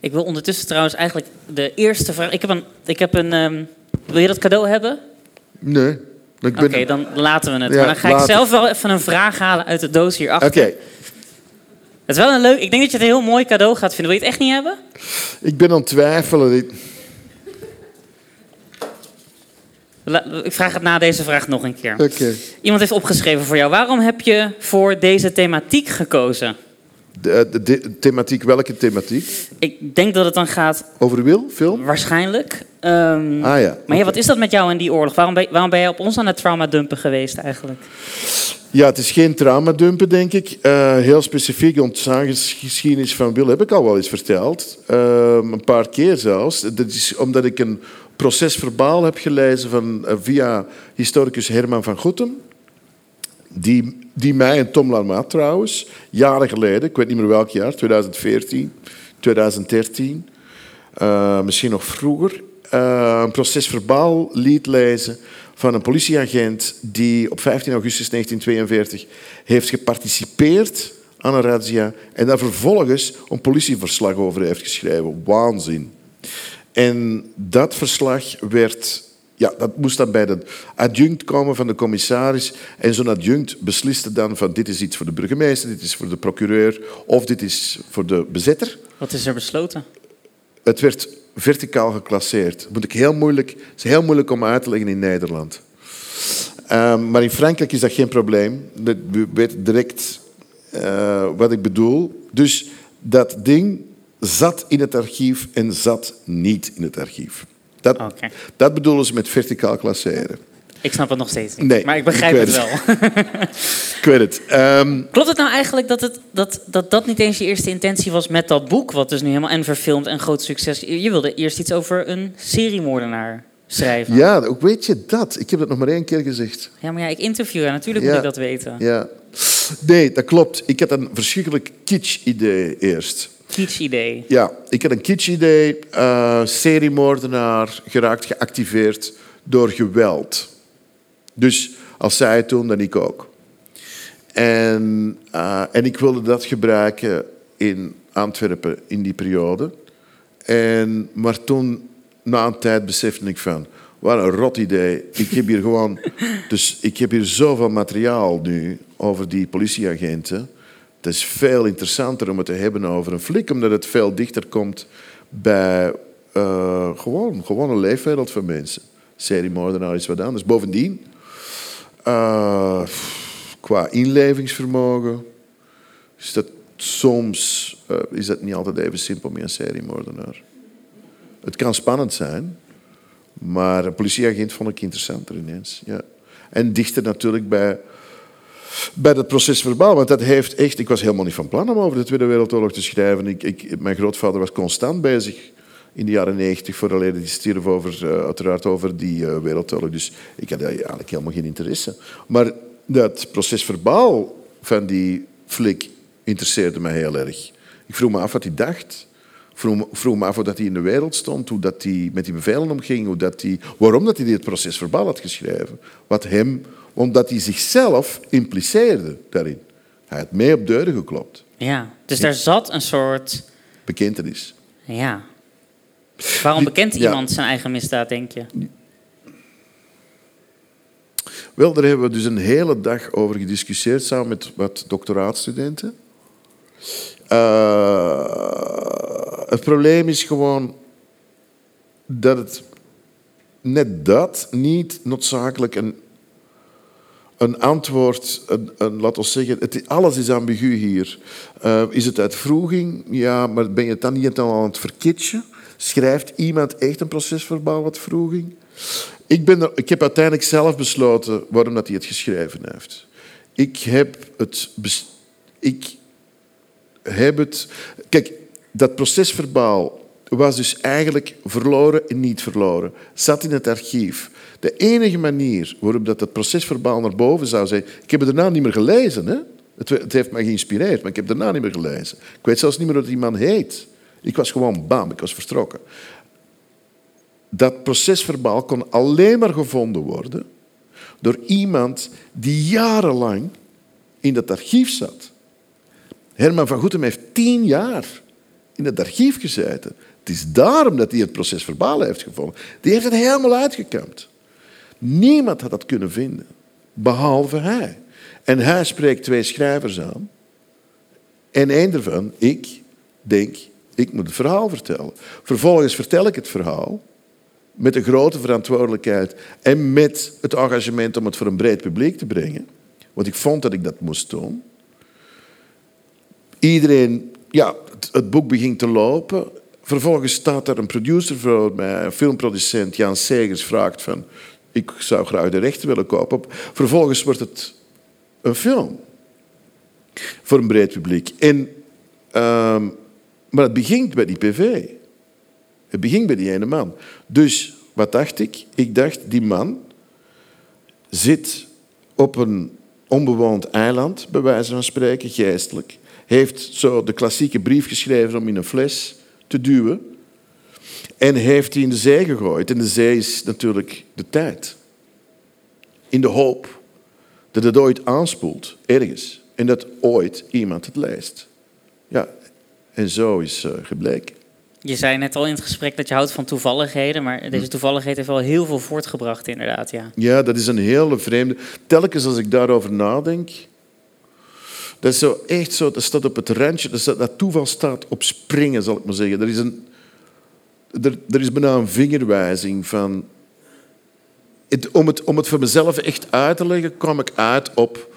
Speaker 3: Ik wil ondertussen trouwens eigenlijk de eerste vraag... Ik heb een... Ik heb een ehm, wil je dat cadeau hebben?
Speaker 4: Nee. Ben...
Speaker 3: Oké, dan laten we het.
Speaker 4: Ja,
Speaker 3: maar dan ga ik zelf wel even een vraag halen uit de doos hierachter.
Speaker 4: Oké,
Speaker 3: Het is wel een leuk... Ik denk dat je het een heel mooi cadeau gaat vinden. Wil je het echt niet hebben?
Speaker 4: ik ben aan het twijfelen. Ik-
Speaker 3: La- Ik vraag het na deze vraag nog een keer.
Speaker 4: Oké.
Speaker 3: Iemand heeft opgeschreven voor jou. Waarom heb je voor deze thematiek gekozen?
Speaker 4: De, de, de thematiek, welke thematiek?
Speaker 3: Ik denk dat het dan gaat
Speaker 4: Over wil, film?
Speaker 3: waarschijnlijk. Ehm,
Speaker 4: Ah ja.
Speaker 3: Maar ja, wat is dat met jou in die oorlog? Waarom ben, waarom ben jij op ons aan het trauma dumpen geweest eigenlijk?
Speaker 4: Ja, het is geen traumadumpen, denk ik. Eh, heel specifiek de ontstaansgeschiedenis van Wil heb ik al wel eens verteld. Ehm, een paar keer zelfs. Dat is omdat ik een procesverbaal heb gelezen van, eh, via historicus Herman van Goetem. Die, die mij en Tom Larmaat trouwens, jaren geleden, ik weet niet meer welk jaar, 2014, 2013, eh, misschien nog vroeger, eh, een procesverbaal liet lezen van een politieagent die op 15 augustus 1942 heeft geparticipeerd aan een razzia en daar vervolgens een politieverslag over heeft geschreven. Waanzin. En dat verslag werd... Ja, dat moest dan bij de adjunct komen van de commissaris. En zo'n adjunct besliste dan van dit is iets voor de burgemeester, dit is voor de procureur of dit is voor de bezetter.
Speaker 3: Wat is er besloten?
Speaker 4: Het werd verticaal geclasseerd. Dat moet ik heel moeilijk, is heel moeilijk om uit te leggen in Nederland. Ehm, maar in Frankrijk is dat geen probleem. Dat we weten direct eh, wat ik bedoel. Dus dat ding zat in het archief en zat niet in het archief. Dat, dat bedoelen ze met verticaal klasseren.
Speaker 3: Ik snap het nog steeds niet.
Speaker 4: Nee,
Speaker 3: maar ik begrijp
Speaker 4: ik
Speaker 3: het wel.
Speaker 4: Ik weet het. Ehm,
Speaker 3: Klopt het nou eigenlijk dat, het, dat, dat dat niet eens je eerste intentie was met dat boek, wat dus nu helemaal en verfilmd en groot succes? Je wilde eerst iets over een seriemoordenaar schrijven.
Speaker 4: ja, hoe weet je dat? Ik heb dat nog maar één keer gezegd.
Speaker 3: Ja, maar ja, ik interview haar. Natuurlijk
Speaker 4: Ja.
Speaker 3: moet ik dat weten.
Speaker 4: Ja. Nee, dat klopt. Ik had een verschrikkelijk kitsch-idee eerst.
Speaker 3: Kitsch idee.
Speaker 4: Ja, ik had een kitsch-idee. eh seriemoordenaar geraakt geactiveerd door geweld. Dus als zij het doen, dan ik ook. En, eh, en ik wilde dat gebruiken in Antwerpen in die periode. En, maar toen, na een tijd, besefte ik van... Wat een rot idee. Ik heb hier gewoon... [LAUGHS] Dus ik heb hier zoveel materiaal nu over die politieagenten. Het is veel interessanter om het te hebben over een flik, omdat het veel dichter komt bij uh, gewoon, gewoon een leefwereld van mensen. Seriemoordenaar is wat anders. Bovendien, uh, qua inlevingsvermogen is dat soms uh, is dat niet altijd even simpel met een seriemoordenaar. Het kan spannend zijn, maar een politieagent vond ik interessanter ineens. Ja. En dichter natuurlijk bij, bij het proces verbaal. Want dat heeft echt... Ik was helemaal niet van plan om over de Tweede Wereldoorlog te schrijven. Ik, ik, mijn grootvader was constant bezig in de jaren negentig, vooraleer die stierf, over, uh, uiteraard over die uh, wereldoorlog. Dus ik had eigenlijk helemaal geen interesse. Maar dat proces verbaal van die flik interesseerde mij heel erg. Ik vroeg me af wat hij dacht. Vroeg, me af hoe dat hij in de wereld stond, hoe dat hij met die bevelen omging, hoe dat hij, waarom dat hij dit proces verbaal had geschreven. Wat hem, omdat hij zichzelf impliceerde daarin. Hij had mee op deuren geklopt.
Speaker 3: Ja, dus daar zat een soort...
Speaker 4: Bekentenis.
Speaker 3: Ja. Waarom bekent iemand zijn eigen misdaad, denk je?
Speaker 4: Wel, daar hebben we dus een hele dag over gediscussieerd samen met wat doctoraatstudenten. Uh, het probleem is gewoon dat het net dat niet noodzakelijk een, een antwoord, een, een, laten we zeggen, het, alles is ambigu hier. Uh, is het uitvroeging? Ja, maar ben je het dan niet al aan het verkitchen? Schrijft iemand echt een procesverbaal uitvroeging? Ik, ben ik heb uiteindelijk zelf besloten waarom dat hij het geschreven heeft. Ik heb het... Ik heb het... Kijk, dat procesverbaal was dus eigenlijk verloren en niet verloren. Zat in het archief. De enige manier waarop dat het procesverbaal naar boven zou zijn... Ik heb het daarna niet meer gelezen. Hè? Het, het heeft mij geïnspireerd, maar ik heb het daarna niet meer gelezen. Ik weet zelfs niet meer hoe die man heet. Ik was gewoon bam, ik was vertrokken. Dat procesverbaal kon alleen maar gevonden worden door iemand die jarenlang in dat archief zat. Herman van Goetem heeft tien jaar in het archief gezeten. Het is daarom dat hij het procesverbaal heeft gevonden. Die heeft het helemaal uitgekampt. Niemand had dat kunnen vinden, behalve hij. En hij spreekt twee schrijvers aan. En één daarvan, ik, denk, ik moet het verhaal vertellen. Vervolgens vertel ik het verhaal met een grote verantwoordelijkheid en met het engagement om het voor een breed publiek te brengen. Want ik vond dat ik dat moest doen. Iedereen, ja, het, boek begint te lopen. Vervolgens staat er een producer voor mij, een filmproducent, Jan Segers, vraagt van... Ik zou graag de rechten willen kopen. Vervolgens wordt het een film. Voor een breed publiek. En, uh, maar het begint bij die PV. Het begint bij die ene man. Dus wat dacht ik? Ik dacht, die man zit op een onbewoond eiland, bij wijze van spreken, geestelijk. Heeft zo de klassieke brief geschreven om in een fles te duwen. En heeft die in de zee gegooid. En de zee is natuurlijk de tijd. In de hoop dat het ooit aanspoelt, ergens. En dat ooit iemand het leest. Ja, en zo is uh, gebleken.
Speaker 3: Je zei net al in het gesprek dat je houdt van toevalligheden, maar deze hm. toevalligheid heeft wel heel veel voortgebracht, inderdaad. Ja,
Speaker 4: ja dat is een hele vreemde. Telkens als ik daarover nadenk, dat is zo echt zo, dat staat op het randje, dat, dat toeval staat op springen, zal ik maar zeggen. Er is, een, er, er is bijna een vingerwijzing van. Het, om, het, om het voor mezelf echt uit te leggen, kwam ik uit op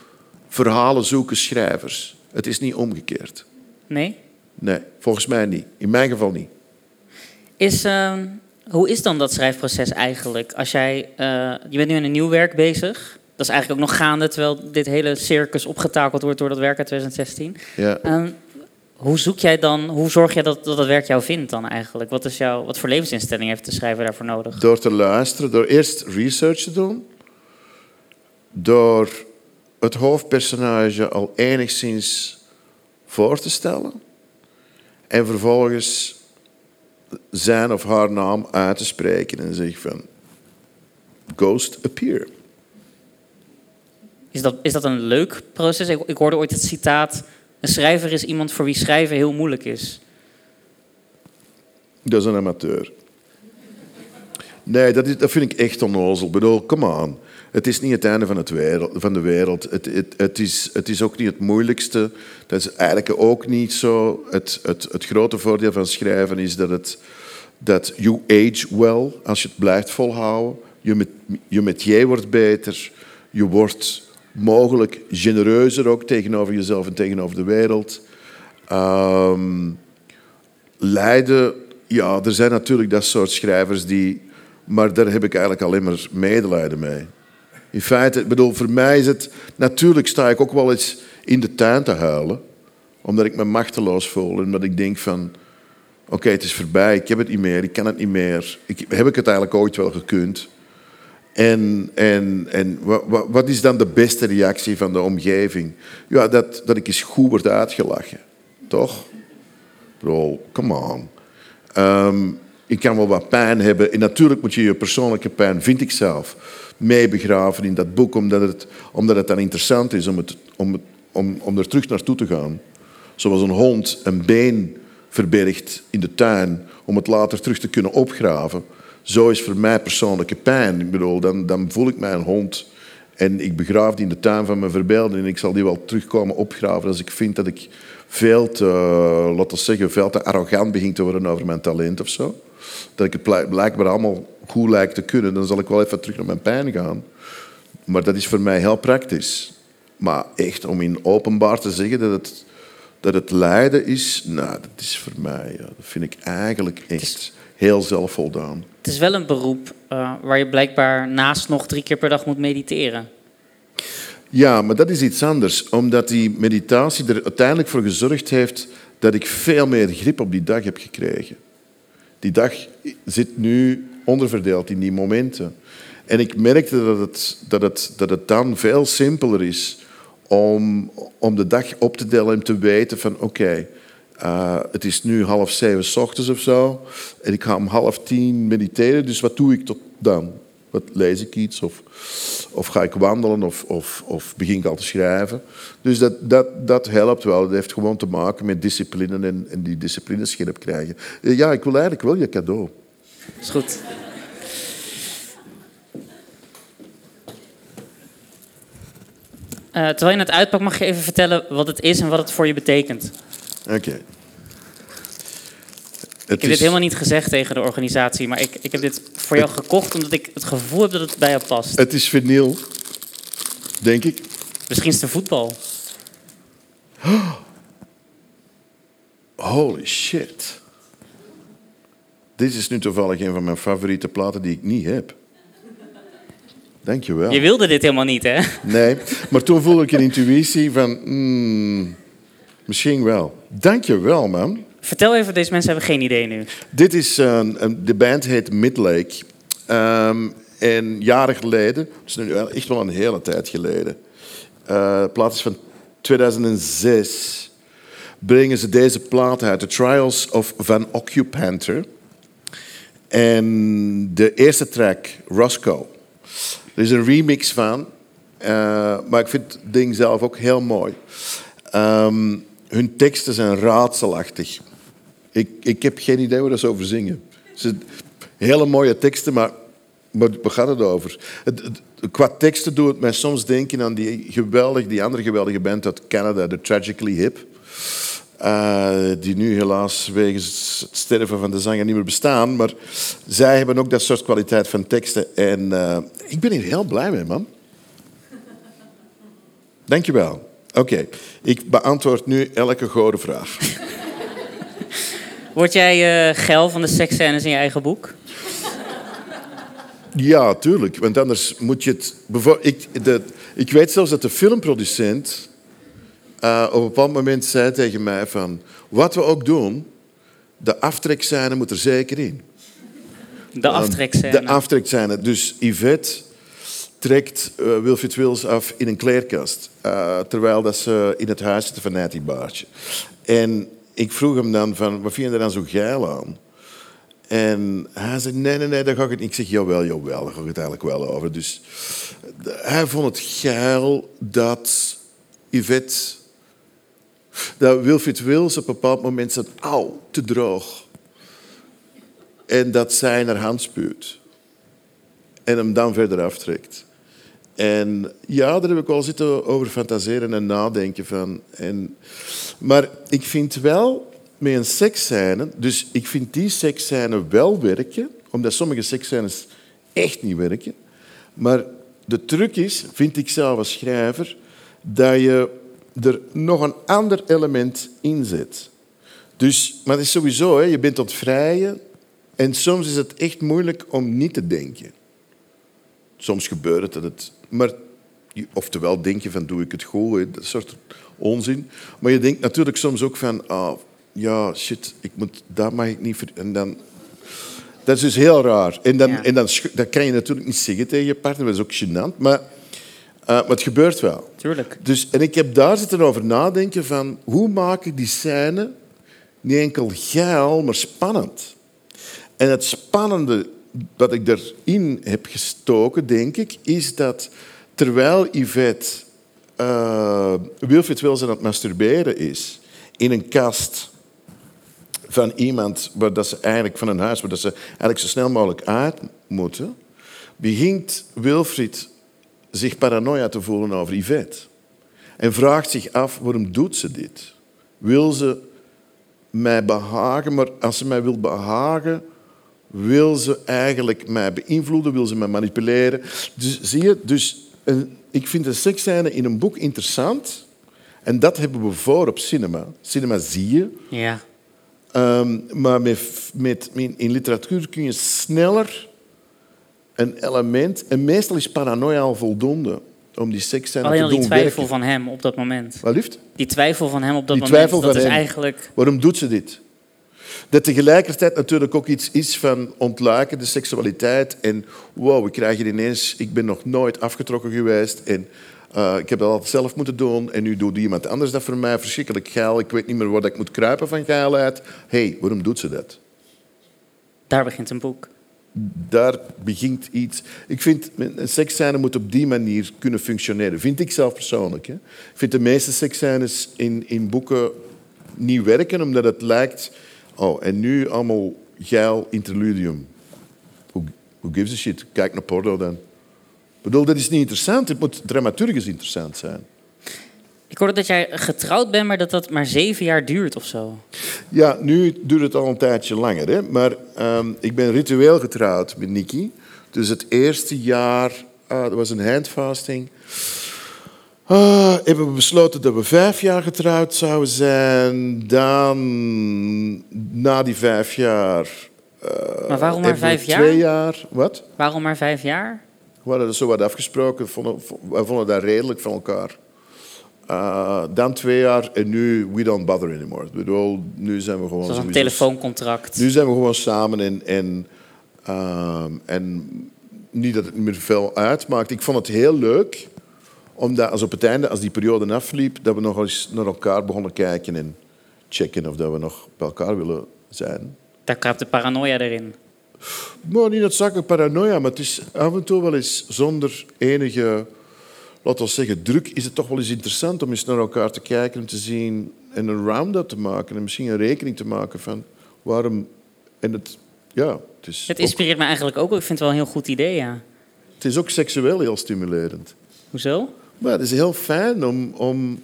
Speaker 4: verhalen zoeken schrijvers. Het is niet omgekeerd.
Speaker 3: Nee?
Speaker 4: Nee, volgens mij niet. In mijn geval niet.
Speaker 3: Is, uh, hoe is dan dat schrijfproces eigenlijk? Als jij, uh, je bent nu in een nieuw werk bezig. Dat is eigenlijk ook nog gaande, terwijl dit hele circus opgetakeld wordt door dat werk uit 2016.
Speaker 4: Ja.
Speaker 3: Uh, hoe zoek jij dan, hoe zorg jij dat, dat werk jou vindt dan eigenlijk? Wat, is jouw, wat voor levensinstelling heeft de schrijver daarvoor nodig?
Speaker 4: Door te luisteren, door eerst research te doen. Door het hoofdpersonage al enigszins voor te stellen en vervolgens zijn of haar naam uit te spreken en zeggen van ghost appear.
Speaker 3: Is dat, is dat een leuk proces? Ik, ik hoorde ooit het citaat: een schrijver is iemand voor wie schrijven heel moeilijk is.
Speaker 4: Dat is een amateur. Nee, dat, is, dat vind ik echt onnozel. Ik bedoel, come on. Het is niet het einde van, het wereld, van de wereld. Het, het, het, is, het is ook niet het moeilijkste. Dat is eigenlijk ook niet zo. Het, het, het grote voordeel van schrijven is dat, het, dat you age well als je het blijft volhouden. Je, met, je metier wordt beter. Je wordt mogelijk genereuzer ook tegenover jezelf en tegenover de wereld. Ehm, lijden, ja, er zijn natuurlijk dat soort schrijvers die... Maar daar heb ik eigenlijk alleen maar medelijden mee. In feite, bedoel, voor mij is het... Natuurlijk sta ik ook wel eens in de tuin te huilen. Omdat ik me machteloos voel. En dat ik denk van... Oké, het is voorbij. Ik heb het niet meer. Ik kan het niet meer. Ik, heb ik het eigenlijk ooit wel gekund? En, en, en wat, is dan de beste reactie van de omgeving? Ja, dat, dat ik eens goed word uitgelachen. Toch? Bro, come on. Ehm, ik kan wel wat pijn hebben. En natuurlijk moet je je persoonlijke pijn, vind ik zelf, meebegraven in dat boek, omdat het, omdat het dan interessant is om, het, om, om, om er terug naartoe te gaan. Zoals een hond een been verbergt in de tuin om het later terug te kunnen opgraven. Zo is voor mij persoonlijke pijn. Ik bedoel, dan, dan voel ik mij een hond en ik begraaf die in de tuin van mijn verbeelding en ik zal die wel terugkomen opgraven als ik vind dat ik veel te, laten we zeggen, veel te arrogant begin te worden over mijn talent of zo. Dat ik het blijkbaar allemaal goed lijkt te kunnen, dan zal ik wel even terug naar mijn pijn gaan. Maar dat is voor mij heel praktisch. Maar echt om in openbaar te zeggen dat het, dat het lijden is, nou, dat is voor mij, ja, dat vind ik eigenlijk echt heel zelfvoldaan.
Speaker 3: Het is wel een beroep uh, waar je blijkbaar naast nog drie keer per dag moet mediteren.
Speaker 4: Ja, maar dat is iets anders. Omdat die meditatie er uiteindelijk voor gezorgd heeft dat ik veel meer grip op die dag heb gekregen. Die dag zit nu onderverdeeld in die momenten. En ik merkte dat het, dat het, dat het dan veel simpeler is om, om de dag op te delen en te weten van oké, uh, het is nu half zeven s ochtends of zo en ik ga om half tien mediteren, dus wat doe ik tot dan? Wat lees ik iets of, of ga ik wandelen of, of, of begin ik al te schrijven? Dus dat, dat, dat helpt wel. Dat heeft gewoon te maken met discipline en, en die discipline scherp krijgen. Ja, ik wil eigenlijk wel je cadeau.
Speaker 3: Is goed. Uh, terwijl je het uitpakt, mag je even vertellen wat het is en wat het voor je betekent.
Speaker 4: Oké.
Speaker 3: Ik heb dit helemaal niet gezegd tegen de organisatie, maar ik, ik heb dit voor jou gekocht omdat ik het gevoel heb dat het bij jou past.
Speaker 4: Het is vinyl, denk ik.
Speaker 3: Misschien is het voetbal.
Speaker 4: Holy shit. Dit is nu toevallig een van mijn favoriete platen die ik niet heb. Dankjewel.
Speaker 3: Je wilde dit helemaal niet, hè?
Speaker 4: Nee, maar toen voelde ik een intuïtie van... Mm, misschien wel. Dankjewel, man.
Speaker 3: Vertel even, deze mensen hebben geen idee nu.
Speaker 4: Dit is, een, de band heet Midlake. Um, en jaren geleden, dus nu echt wel een hele tijd geleden, uh, plaat is van 2006, brengen ze deze plaat uit, The Trials of Van Occupanter. En de eerste track, Roscoe. Er is een remix van, uh, maar ik vind het ding zelf ook heel mooi. Um, hun teksten zijn raadselachtig. Ik, ik heb geen idee waar ze over zingen. Ze, hele mooie teksten, maar, maar waar gaat het over? Het, qua teksten doet het mij soms denken aan die, geweldig, die andere geweldige band uit Canada, The Tragically Hip. Uh, die nu helaas wegens het sterven van de zanger niet meer bestaan. Maar zij hebben ook dat soort kwaliteit van teksten. En uh, ik ben hier heel blij mee, man. Dankjewel. Oké, ik beantwoord nu elke gore vraag.
Speaker 3: Word jij uh, geil van de seksscènes in je eigen boek?
Speaker 4: Ja, tuurlijk. Want anders moet je het... Ik, de, ik weet zelfs dat de filmproducent uh, op een bepaald moment zei tegen mij van... Wat we ook doen, de aftrekscène moet er zeker in.
Speaker 3: De aftrekscène?
Speaker 4: De aftrekscène. Dus Yvette trekt uh, Wilfried Wils af in een kleerkast. Uh, terwijl dat ze in het huis zitten van Natty Baartje. En ik vroeg hem dan van, wat vind je er dan zo geil aan? En hij zei, nee, nee, nee, daar ga ik het niet. Ik zeg, jawel, jawel, daar ga ik het eigenlijk wel over. Dus hij vond het geil dat Yvette... Dat Wilfried Wils op een bepaald moment zei, auw, te droog. En dat zij naar hand spuurt. en hem dan verder aftrekt. En ja, daar heb ik wel zitten over fantaseren en nadenken van. En, maar ik vind wel met een seksscène, dus ik vind die seksscène wel werken, omdat sommige seksscènes echt niet werken. Maar de truc is, vind ik zelf als schrijver, dat je er nog een ander element in zet. Dus, maar het is sowieso, hè, je bent aan het vrijen en soms is het echt moeilijk om niet te denken. Soms gebeurt het dat het... Maar oftewel denk je van, doe ik het goed? hè, Dat soort onzin. Maar je denkt natuurlijk soms ook van, ah, ja, shit, ik moet, dat mag ik niet... ver- En dan... Dat is dus heel raar. En, dan,
Speaker 3: Ja.
Speaker 4: en dan, dat kan je natuurlijk niet zeggen tegen je partner, dat is ook gênant. Maar, eh, maar het gebeurt wel.
Speaker 3: Tuurlijk.
Speaker 4: Dus, en ik heb daar zitten over nadenken van hoe maak ik die scène niet enkel geil, maar spannend. En het spannende wat ik erin heb gestoken, denk ik, is dat terwijl Yvette eh Wilfried Wilson aan het masturberen is in een kast van iemand waar dat ze eigenlijk van een huis waar dat ze eigenlijk zo snel mogelijk uit moeten, begint Wilfried zich paranoia te voelen over Yvette. En vraagt zich af, waarom doet ze dit? Wil ze mij behagen, maar als ze mij wil behagen, wil ze eigenlijk mij beïnvloeden, wil ze mij manipuleren. Dus zie je, dus, eh, ik vind de seksscène in een boek interessant. En dat hebben we voor op cinema. Cinema zie je.
Speaker 3: Ja.
Speaker 4: Ehm, maar met, met, in, in literatuur kun je sneller een element... En meestal is paranoia al voldoende om die seksscène
Speaker 3: Alleen
Speaker 4: te
Speaker 3: al
Speaker 4: doen
Speaker 3: die twijfel
Speaker 4: werken.
Speaker 3: van hem op dat moment.
Speaker 4: Wat liefst?
Speaker 3: Die twijfel van hem op dat
Speaker 4: Die
Speaker 3: moment, dat is
Speaker 4: hem.
Speaker 3: eigenlijk...
Speaker 4: Waarom doet ze dit? Dat tegelijkertijd natuurlijk ook iets is van ontluiken, de seksualiteit. En wow, ik krijg hier ineens... Ik ben nog nooit afgetrokken geweest en eh, ik heb dat altijd zelf moeten doen. En nu doet iemand anders dat voor mij. Verschrikkelijk geil. Ik weet niet meer waar ik moet kruipen van geilheid. Hé, hey, waarom doet ze dat?
Speaker 3: Daar begint een boek.
Speaker 4: Daar begint iets. Ik vind, een seksscène moet op die manier kunnen functioneren. Vind ik zelf persoonlijk. Hè. Ik vind de meeste seksscènes in, in boeken niet werken, omdat het lijkt... Oh, en nu allemaal geil interludium. Who, who gives a shit? Kijk naar porno dan. Ik bedoel, dat is niet interessant. Het moet dramaturgisch interessant zijn.
Speaker 3: Ik hoorde dat jij getrouwd bent, maar dat dat maar zeven jaar duurt of zo.
Speaker 4: Ja, nu duurt het al een tijdje langer. Hè? Maar ehm, ik ben ritueel getrouwd met Nicky. Dus het eerste jaar, ah, dat was een handvasting. Ah, hebben we besloten dat we vijf jaar getrouwd zouden zijn. Dan, na die vijf jaar... eh,
Speaker 3: Maar waarom maar
Speaker 4: we
Speaker 3: vijf jaar?
Speaker 4: Twee jaar. Wat?
Speaker 3: Waarom maar vijf jaar?
Speaker 4: We hadden dat zo wat afgesproken. Vonden, wij vonden dat redelijk van elkaar. Eh, dan twee jaar en nu we don't bother anymore. Ik bedoel, nu zijn we gewoon...
Speaker 3: Zoals een telefooncontract.
Speaker 4: Nu zijn we gewoon samen en, en, ehm, en niet dat het niet meer veel uitmaakt. Ik vond het heel leuk, omdat als op het einde, als die periode afliep, dat we nog eens naar elkaar begonnen kijken en checken of dat we nog bij elkaar willen zijn.
Speaker 3: Daar kruipt de paranoia erin.
Speaker 4: Maar niet noodzakelijk paranoia, maar het is af en toe wel eens zonder enige, laten we zeggen, druk, is het toch wel eens interessant om eens naar elkaar te kijken en te zien en een round-up te maken en misschien een rekening te maken van waarom. En het, ja, het is,
Speaker 3: Het
Speaker 4: ook,
Speaker 3: inspireert me eigenlijk ook. Ik vind het wel een heel goed idee, ja.
Speaker 4: het is ook seksueel heel stimulerend.
Speaker 3: Hoezo?
Speaker 4: Maar het is heel fijn om, om,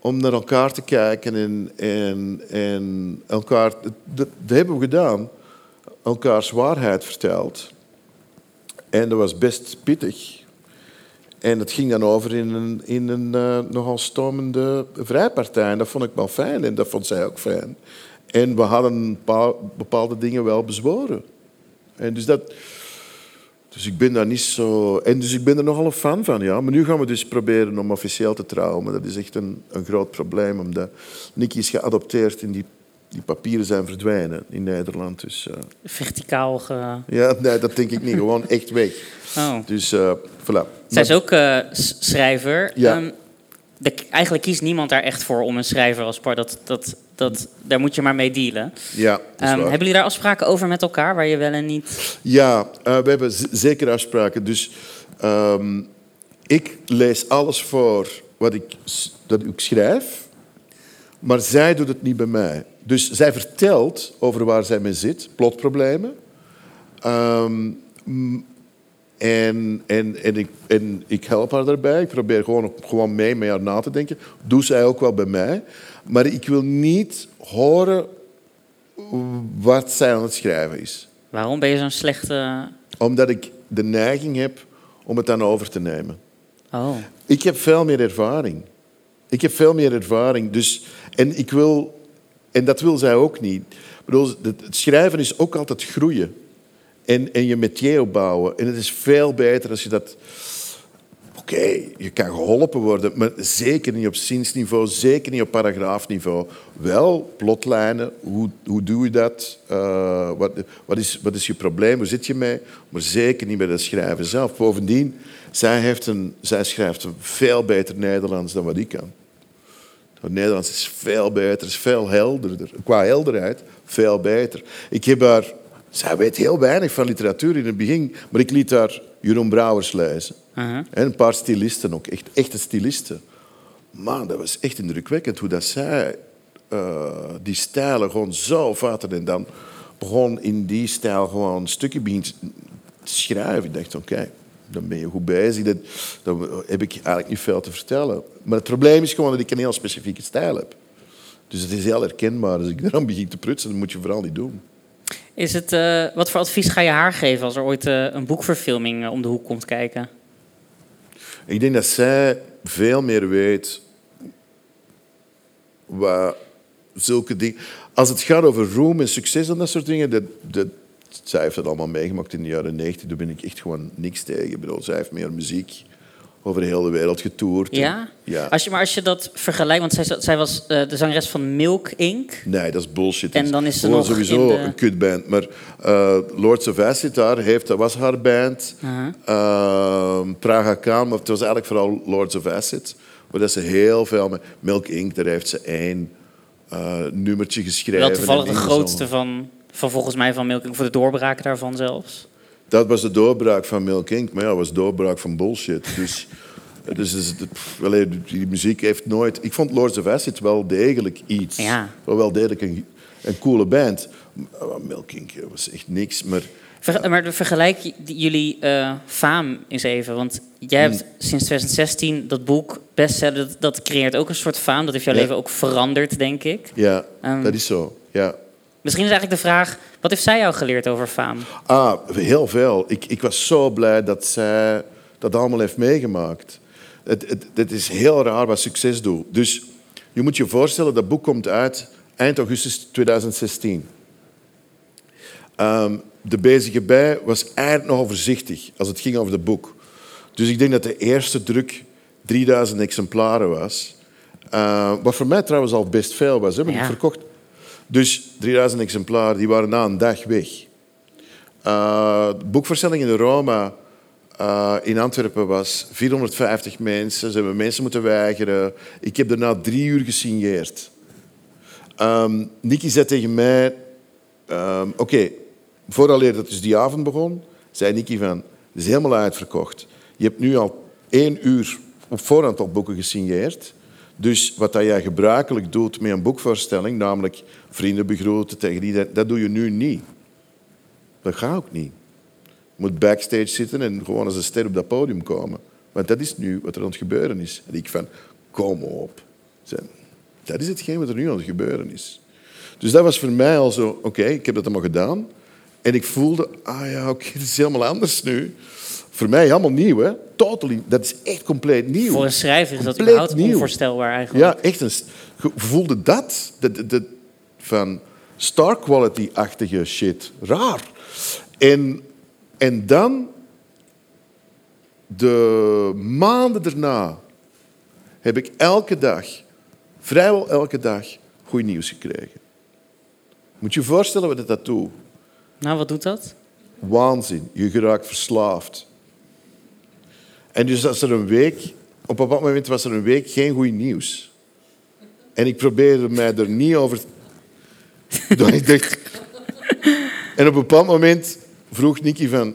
Speaker 4: om naar elkaar te kijken en, en, en elkaar... Dat, hebben we gedaan. Elkaars waarheid verteld. En dat was best pittig. En het ging dan over in een, in een eh, nogal stormende vrijpartij. En dat vond ik wel fijn en dat vond zij ook fijn. En we hadden bepaalde dingen wel bezworen. En dus dat... Dus ik ben daar niet zo... En dus ik ben er nogal een fan van, ja. Maar nu gaan we dus proberen om officieel te trouwen. Maar dat is echt een, een groot probleem, omdat Nicky is geadopteerd en die, die papieren zijn verdwijnen in Nederland. Dus eh,
Speaker 3: Verticaal ge...
Speaker 4: ja, nee, dat denk ik niet. Gewoon echt weg.
Speaker 3: Oh.
Speaker 4: Dus eh voilà.
Speaker 3: Zij is ook eh, schrijver.
Speaker 4: Ja.
Speaker 3: Ehm, de- eigenlijk kiest niemand daar echt voor om een schrijver als par. Dat, dat, dat, daar moet je maar mee dealen.
Speaker 4: Ja,
Speaker 3: Ehm, hebben jullie daar afspraken over met elkaar, waar je wel en niet...
Speaker 4: Ja, eh, we hebben zeker afspraken. Dus ehm, ik lees alles voor wat ik, dat ik schrijf, maar zij doet het niet bij mij. Dus zij vertelt over waar zij mee zit, plotproblemen. Ehm, En, en, en, ik, en ik help haar daarbij. Ik probeer gewoon, gewoon mee met haar na te denken. Doe zij ook wel bij mij. Maar ik wil niet horen wat zij aan het schrijven is.
Speaker 3: Waarom ben je zo'n slechte...
Speaker 4: Omdat ik de neiging heb om het dan over te nemen.
Speaker 3: Oh.
Speaker 4: Ik heb veel meer ervaring. Ik heb veel meer ervaring. Dus, en, ik wil, en dat wil zij ook niet. Ik bedoel, het schrijven is ook altijd groeien. En, en je metier opbouwen. En het is veel beter als je dat... Oké, je kan geholpen worden, maar zeker niet op zinsniveau, zeker niet op paragraafniveau. Wel plotlijnen, hoe, hoe doe je dat? Uh, wat, wat, is, wat is je probleem? Hoe zit je mee? Maar zeker niet bij het schrijven zelf. Bovendien, zij, heeft een, zij schrijft veel beter Nederlands dan wat ik kan. Nederlands is veel beter, is veel helderder. Qua helderheid, veel beter. Ik heb haar... Zij weet heel weinig van literatuur in het begin, maar ik liet haar Jeroen Brouwers lezen. En een paar stilisten ook, echt echte stilisten. Man, dat was echt indrukwekkend hoe dat zij uh, die stijlen gewoon zo vatten. En dan begon in die stijl gewoon een stukje begin te schrijven. Ik dacht, oké, dan ben je goed bezig. Dan, dan heb ik eigenlijk niet veel te vertellen. Maar het probleem is gewoon dat ik een heel specifieke stijl heb. Dus het is heel herkenbaar. Als ik [LAUGHS] eraan begin te prutsen, dan moet je vooral niet doen.
Speaker 3: Is het, uh, wat voor advies ga je haar geven als er ooit uh, een boekverfilming uh, om de hoek komt kijken?
Speaker 4: Ik denk dat zij veel meer weet wat zulke dingen. Als het gaat over roem en succes en dat soort dingen, dat, zij heeft dat allemaal meegemaakt in de jaren 90. Daar ben ik echt gewoon niks tegen. Ik bedoel, zij heeft meer muziek over de hele wereld getoerd.
Speaker 3: Ja?
Speaker 4: ja.
Speaker 3: Als je, maar als je dat vergelijkt, want zij, zij was uh, de zangeres van Milk Inc.
Speaker 4: Nee, dat is bullshit.
Speaker 3: En dan is ze nog
Speaker 4: sowieso
Speaker 3: de...
Speaker 4: een kutband. Maar uh, Lords of Acid daar heeft, dat was haar band.
Speaker 3: Uh -huh.
Speaker 4: uh, Praga Khan, maar het was eigenlijk vooral Lords of Acid. Waar dat ze heel veel met Milk Inc. Daar heeft ze één uh, nummertje geschreven.
Speaker 3: Wel toevallig de grootste van, van volgens mij van Milk Inc. Voor de doorbraak daarvan zelfs.
Speaker 4: Dat was de doorbraak van Milk Inc. Maar ja, dat was de doorbraak van bullshit. Dus... [LAUGHS] Dus, dus pff, allee, die muziek heeft nooit... Ik vond Lords of Acid wel degelijk iets.
Speaker 3: Ja.
Speaker 4: Wel, degelijk een, een coole band. Milking was echt niks, maar...
Speaker 3: Ver, maar vergelijk jullie uh, faam eens even. Want jij hebt hmm. sinds 2016 dat boek bestseller... Dat, dat creëert ook een soort faam. Dat heeft jouw
Speaker 4: Ja.
Speaker 3: leven ook veranderd, denk ik.
Speaker 4: Ja,
Speaker 3: Um,
Speaker 4: dat is zo. Ja.
Speaker 3: Misschien is eigenlijk de vraag... Wat heeft zij jou geleerd over faam?
Speaker 4: Ah, heel veel. Ik, ik was zo blij dat zij dat allemaal heeft meegemaakt. Het, het, het is heel raar wat succes doet. Dus je moet je voorstellen, dat boek komt uit eind augustus 2016. Um, de bezige bij was eigenlijk nogal voorzichtig als het ging over het boek. Dus ik denk dat de eerste druk 3000 exemplaren was. Uh, wat voor mij trouwens al best veel was, hè, want
Speaker 3: Ja.
Speaker 4: ik verkocht. Dus 3000 exemplaren, die waren na een dag weg. Uh, de boekverstelling in Roma uh, in Antwerpen was 450 mensen. Ze hebben mensen moeten weigeren. Ik heb daarna drie uur gesigneerd. Um, Nicky zei tegen mij... Um, Oké, okay, vooraleer dat dus die avond begon, zei Nicky van... Het is helemaal uitverkocht. Je hebt nu al één uur op voorhand al boeken gesigneerd. Dus wat dat jij gebruikelijk doet met een boekvoorstelling, namelijk vrienden begroeten tegen iedereen, dat doe je nu niet. Dat gaat ook niet. Je moet backstage zitten en gewoon als een ster op dat podium komen. Want dat is nu wat er aan het gebeuren is. En ik van, kom op. Dat is hetgeen wat er nu aan het gebeuren is. Dus dat was voor mij al zo, oké, ik heb dat allemaal gedaan. En ik voelde, ah ja, oké, [LAUGHS] het is helemaal anders nu. Voor mij helemaal nieuw, hè. Totally, dat is echt compleet nieuw.
Speaker 3: Voor een schrijver is dat überhaupt
Speaker 4: nieuw.
Speaker 3: onvoorstelbaar eigenlijk.
Speaker 4: Ja, echt. Een, je voelde dat, de, de, de, van star quality-achtige shit. Raar. En, en dan, de maanden daarna, heb ik elke dag, vrijwel elke dag, goed nieuws gekregen. Moet je je voorstellen wat dat doet?
Speaker 3: Nou, wat doet dat?
Speaker 4: Waanzin. Je geraakt verslaafd. En dus als er een week... Op een bepaald moment was er een week geen goed nieuws. En ik probeerde mij er niet over... [LAUGHS] Ik dacht... En op een bepaald moment vroeg Nicky van...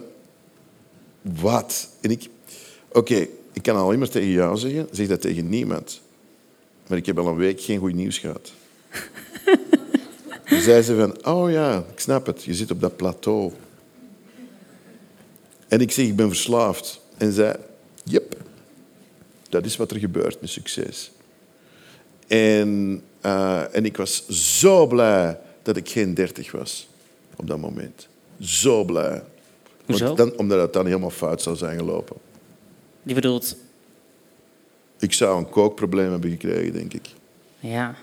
Speaker 4: Wat? En ik... Oké, ik kan alleen maar tegen jou zeggen. Zeg dat tegen niemand. Maar ik heb al een week geen goed nieuws gehad. Toen zei ze van... Oh ja, ik snap het. Je zit op dat plateau. En ik zeg, ik ben verslaafd. En zij, dat is wat er gebeurt met succes. En, uh, en ik was zo blij dat ik geen dertig was op dat moment. Zo blij. Dan, omdat het dan helemaal fout zou zijn gelopen.
Speaker 3: Die bedoelt,
Speaker 4: Ik zou een kookprobleem hebben gekregen, denk ik.
Speaker 3: ja.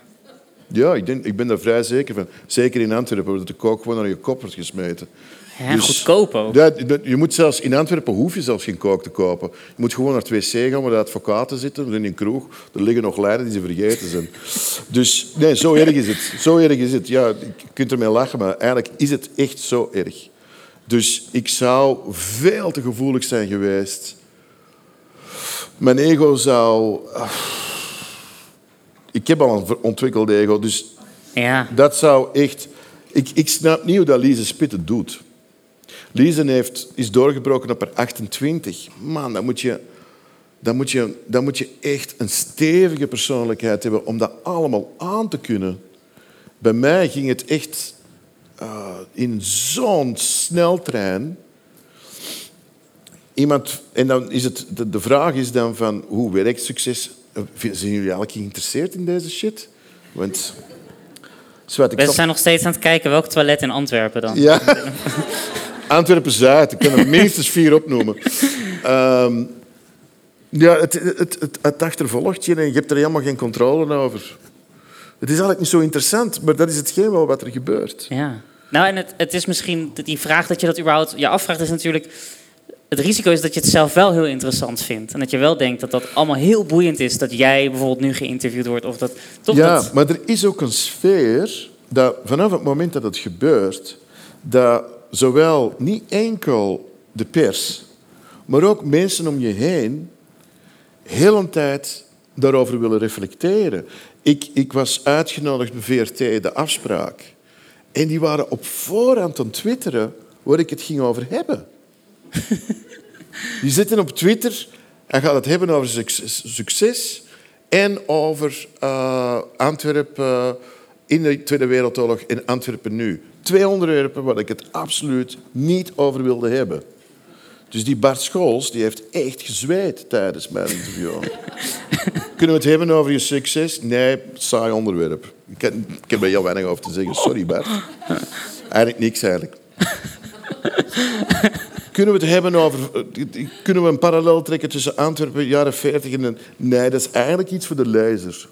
Speaker 4: Ja, ik, denk, ik ben daar vrij zeker van. Zeker in Antwerpen, waar de kook gewoon naar je kop wordt gesmeten.
Speaker 3: Ja
Speaker 4: Dus-
Speaker 3: goedkoop ook.
Speaker 4: Je moet zelfs, in Antwerpen hoef je zelfs geen kook te kopen. Je moet gewoon naar het wc gaan waar de advocaten zitten. In een kroeg. Er liggen nog lijnen die ze vergeten zijn. Dus nee, zo erg is het. Zo erg is het. Ja, je kunt ermee lachen, maar eigenlijk is het echt zo erg. Dus ik zou veel te gevoelig zijn geweest. Mijn ego zou... ah. Ik heb al een ontwikkeld ego, dus
Speaker 3: Ja.
Speaker 4: dat zou echt... Ik, ik snap niet hoe dat Lise Spit het doet. Lise heeft, is doorgebroken op haar 28. Man, dan moet, je, dan, moet je, dan moet je echt een stevige persoonlijkheid hebben om dat allemaal aan te kunnen. Bij mij ging het echt eh, in zo'n sneltrein. Iemand, en dan is het, de, de vraag is dan van hoe werkt succes? Eh, Zijn jullie eigenlijk geïnteresseerd in deze shit? Want... Zwart, ik
Speaker 3: We zijn nog steeds aan het kijken welk toilet in Antwerpen dan.
Speaker 4: ja. [LAUGHS] Antwerpen-Zuid, ik kan er minstens vier opnoemen. Ehm, ja, het, het, het, het achtervolgt je en je hebt er helemaal geen controle over. Het is eigenlijk niet zo interessant, maar dat is hetgeen wel wat er gebeurt.
Speaker 3: Ja. Nou, en het, het is misschien die vraag dat je dat überhaupt je afvraagt, is natuurlijk. Het risico is dat je het zelf wel heel interessant vindt. En dat je wel denkt dat dat allemaal heel boeiend is. Dat jij bijvoorbeeld nu geïnterviewd wordt. Of dat toch
Speaker 4: ja,
Speaker 3: dat.
Speaker 4: maar er is ook een sfeer dat vanaf het moment dat het gebeurt, dat zowel niet enkel de pers, maar ook mensen om je heen heel een tijd daarover willen reflecteren. Ik, ik was uitgenodigd bij VRT, de afspraak. En die waren op voorhand aan twitteren waar ik het ging over hebben. Die zitten op Twitter en gaat het hebben over succes, succes en over eh, Antwerpen eh, in de Tweede Wereldoorlog en Antwerpen nu. Twee onderwerpen waar ik het absoluut niet over wilde hebben. Dus die Bart Scholz die heeft echt gezweet tijdens mijn interview. [LAUGHS] Kunnen we het hebben over je succes? Nee, saai onderwerp. Ik heb, ik heb er heel weinig over te zeggen. Sorry, Bart. Eigenlijk niks, eigenlijk. Kunnen we het hebben over... eh, Kunnen we een parallel trekken tussen Antwerpen, jaren 40 en... Nee, dat is eigenlijk iets voor de lezer.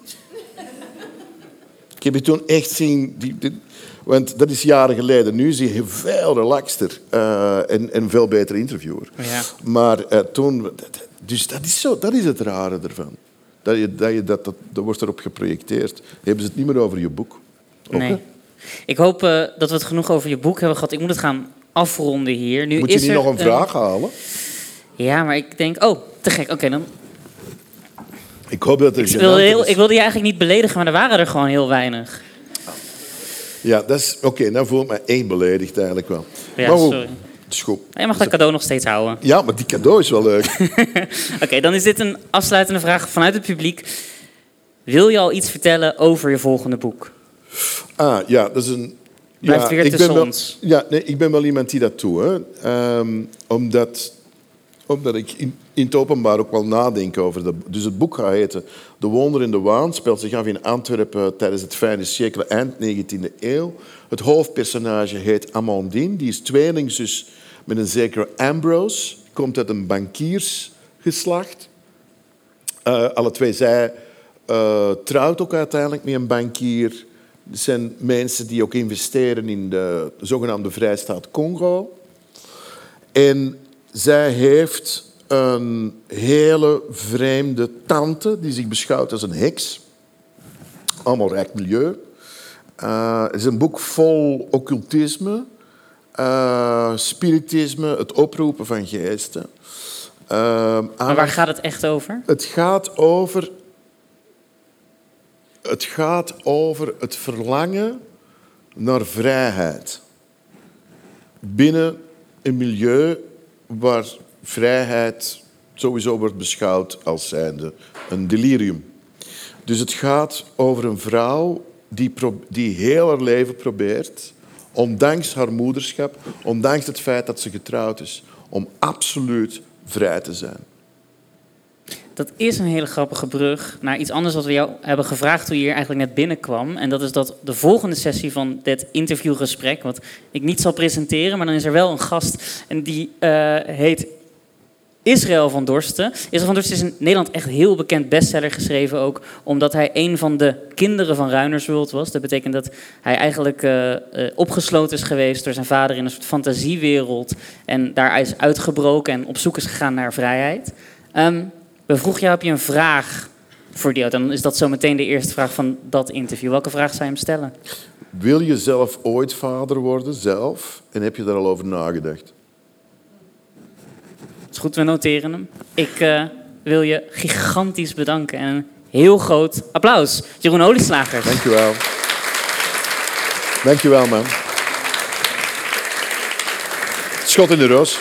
Speaker 4: Ik heb je toen echt zien... Die, die- want dat is jaren geleden. Nu is hij veel relaxter eh, en, en veel beter interviewer.
Speaker 3: Ja.
Speaker 4: Maar eh, toen... Dus dat is, zo, dat is het rare ervan. Dat, je, dat, je, dat, dat, dat wordt erop geprojecteerd. Hebben ze het niet meer over je boek. Ook,
Speaker 3: Nee.
Speaker 4: hè?
Speaker 3: Ik hoop eh, dat we het genoeg over je boek hebben gehad. Ik moet het gaan afronden hier. Nu
Speaker 4: Moet je
Speaker 3: is
Speaker 4: niet
Speaker 3: er
Speaker 4: nog een vraag halen?
Speaker 3: Ja, maar ik denk... Oh, te gek. Oké, dan...
Speaker 4: Ik hoop dat er
Speaker 3: Ik wilde,
Speaker 4: gênant
Speaker 3: heel,
Speaker 4: is.
Speaker 3: ik wilde je eigenlijk niet beledigen, maar er waren er gewoon heel weinig.
Speaker 4: Ja, dat is... Oké, dan voel ik me één beledigd eigenlijk wel.
Speaker 3: Ja,
Speaker 4: maar
Speaker 3: sorry.
Speaker 4: het is goed.
Speaker 3: Je mag dat cadeau nog steeds houden.
Speaker 4: Ja, maar die cadeau is wel leuk. [LAUGHS]
Speaker 3: Oké, dan is dit een afsluitende vraag vanuit het publiek. Wil je al iets vertellen over je volgende boek?
Speaker 4: Ah, ja, dat is een...
Speaker 3: Blijft
Speaker 4: ja,
Speaker 3: weer
Speaker 4: ik
Speaker 3: tussen
Speaker 4: ben wel,
Speaker 3: ons.
Speaker 4: Ja, nee, ik ben wel iemand die dat doet. Hè. Ehm, omdat, omdat ik in, in het openbaar ook wel nadenk over dat. Dus het boek gaat heten De Wonder in de Waan. Speelt zich af in Antwerpen tijdens het fijne sekel eind 19e eeuw. Het hoofdpersonage heet Amandine. Die is tweelingzus met een zekere Ambrose. Komt uit een bankiersgeslacht. Eh, alle twee, zij eh, trouwt ook uiteindelijk met een bankier. Het zijn mensen die ook investeren in de zogenaamde Vrijstaat Congo. En zij heeft een hele vreemde tante die zich beschouwt als een heks. Allemaal rijk milieu. Eh, het is een boek vol occultisme, eh, spiritisme, het oproepen van geesten. Eh,
Speaker 3: Maar waar gaat het echt over?
Speaker 4: het gaat over. Het gaat over het verlangen naar vrijheid. Binnen een milieu waar vrijheid sowieso wordt beschouwd als zijnde een delirium. Dus het gaat over een vrouw die, die heel haar leven probeert, ondanks haar moederschap, ondanks het feit dat ze getrouwd is, om absoluut vrij te zijn.
Speaker 3: Dat is een hele grappige brug naar iets anders wat we jou hebben gevraagd toen je hier eigenlijk net binnenkwam. En dat is dat de volgende sessie van dit interviewgesprek, wat ik niet zal presenteren, maar dan is er wel een gast en die uh, heet Israël van Dorsten. Israël van Dorsten is in Nederland echt heel bekend bestseller geschreven ook, omdat hij een van de kinderen van Ruinersworld was. Dat betekent dat hij eigenlijk uh, uh, opgesloten is geweest door zijn vader in een soort fantasiewereld en daar is uitgebroken en op zoek is gegaan naar vrijheid. Um, we vroegen jou, heb je een vraag voor die Dan is dat zo meteen de eerste vraag van dat interview. Welke vraag zou je hem stellen?
Speaker 4: Wil je zelf ooit vader worden, zelf? En heb je daar al over nagedacht?
Speaker 3: is goed, we noteren hem. Ik uh, wil je gigantisch bedanken en een heel groot applaus. Jeroen Olieslager.
Speaker 4: Dankjewel. Dankjewel, man. Schot in de roos.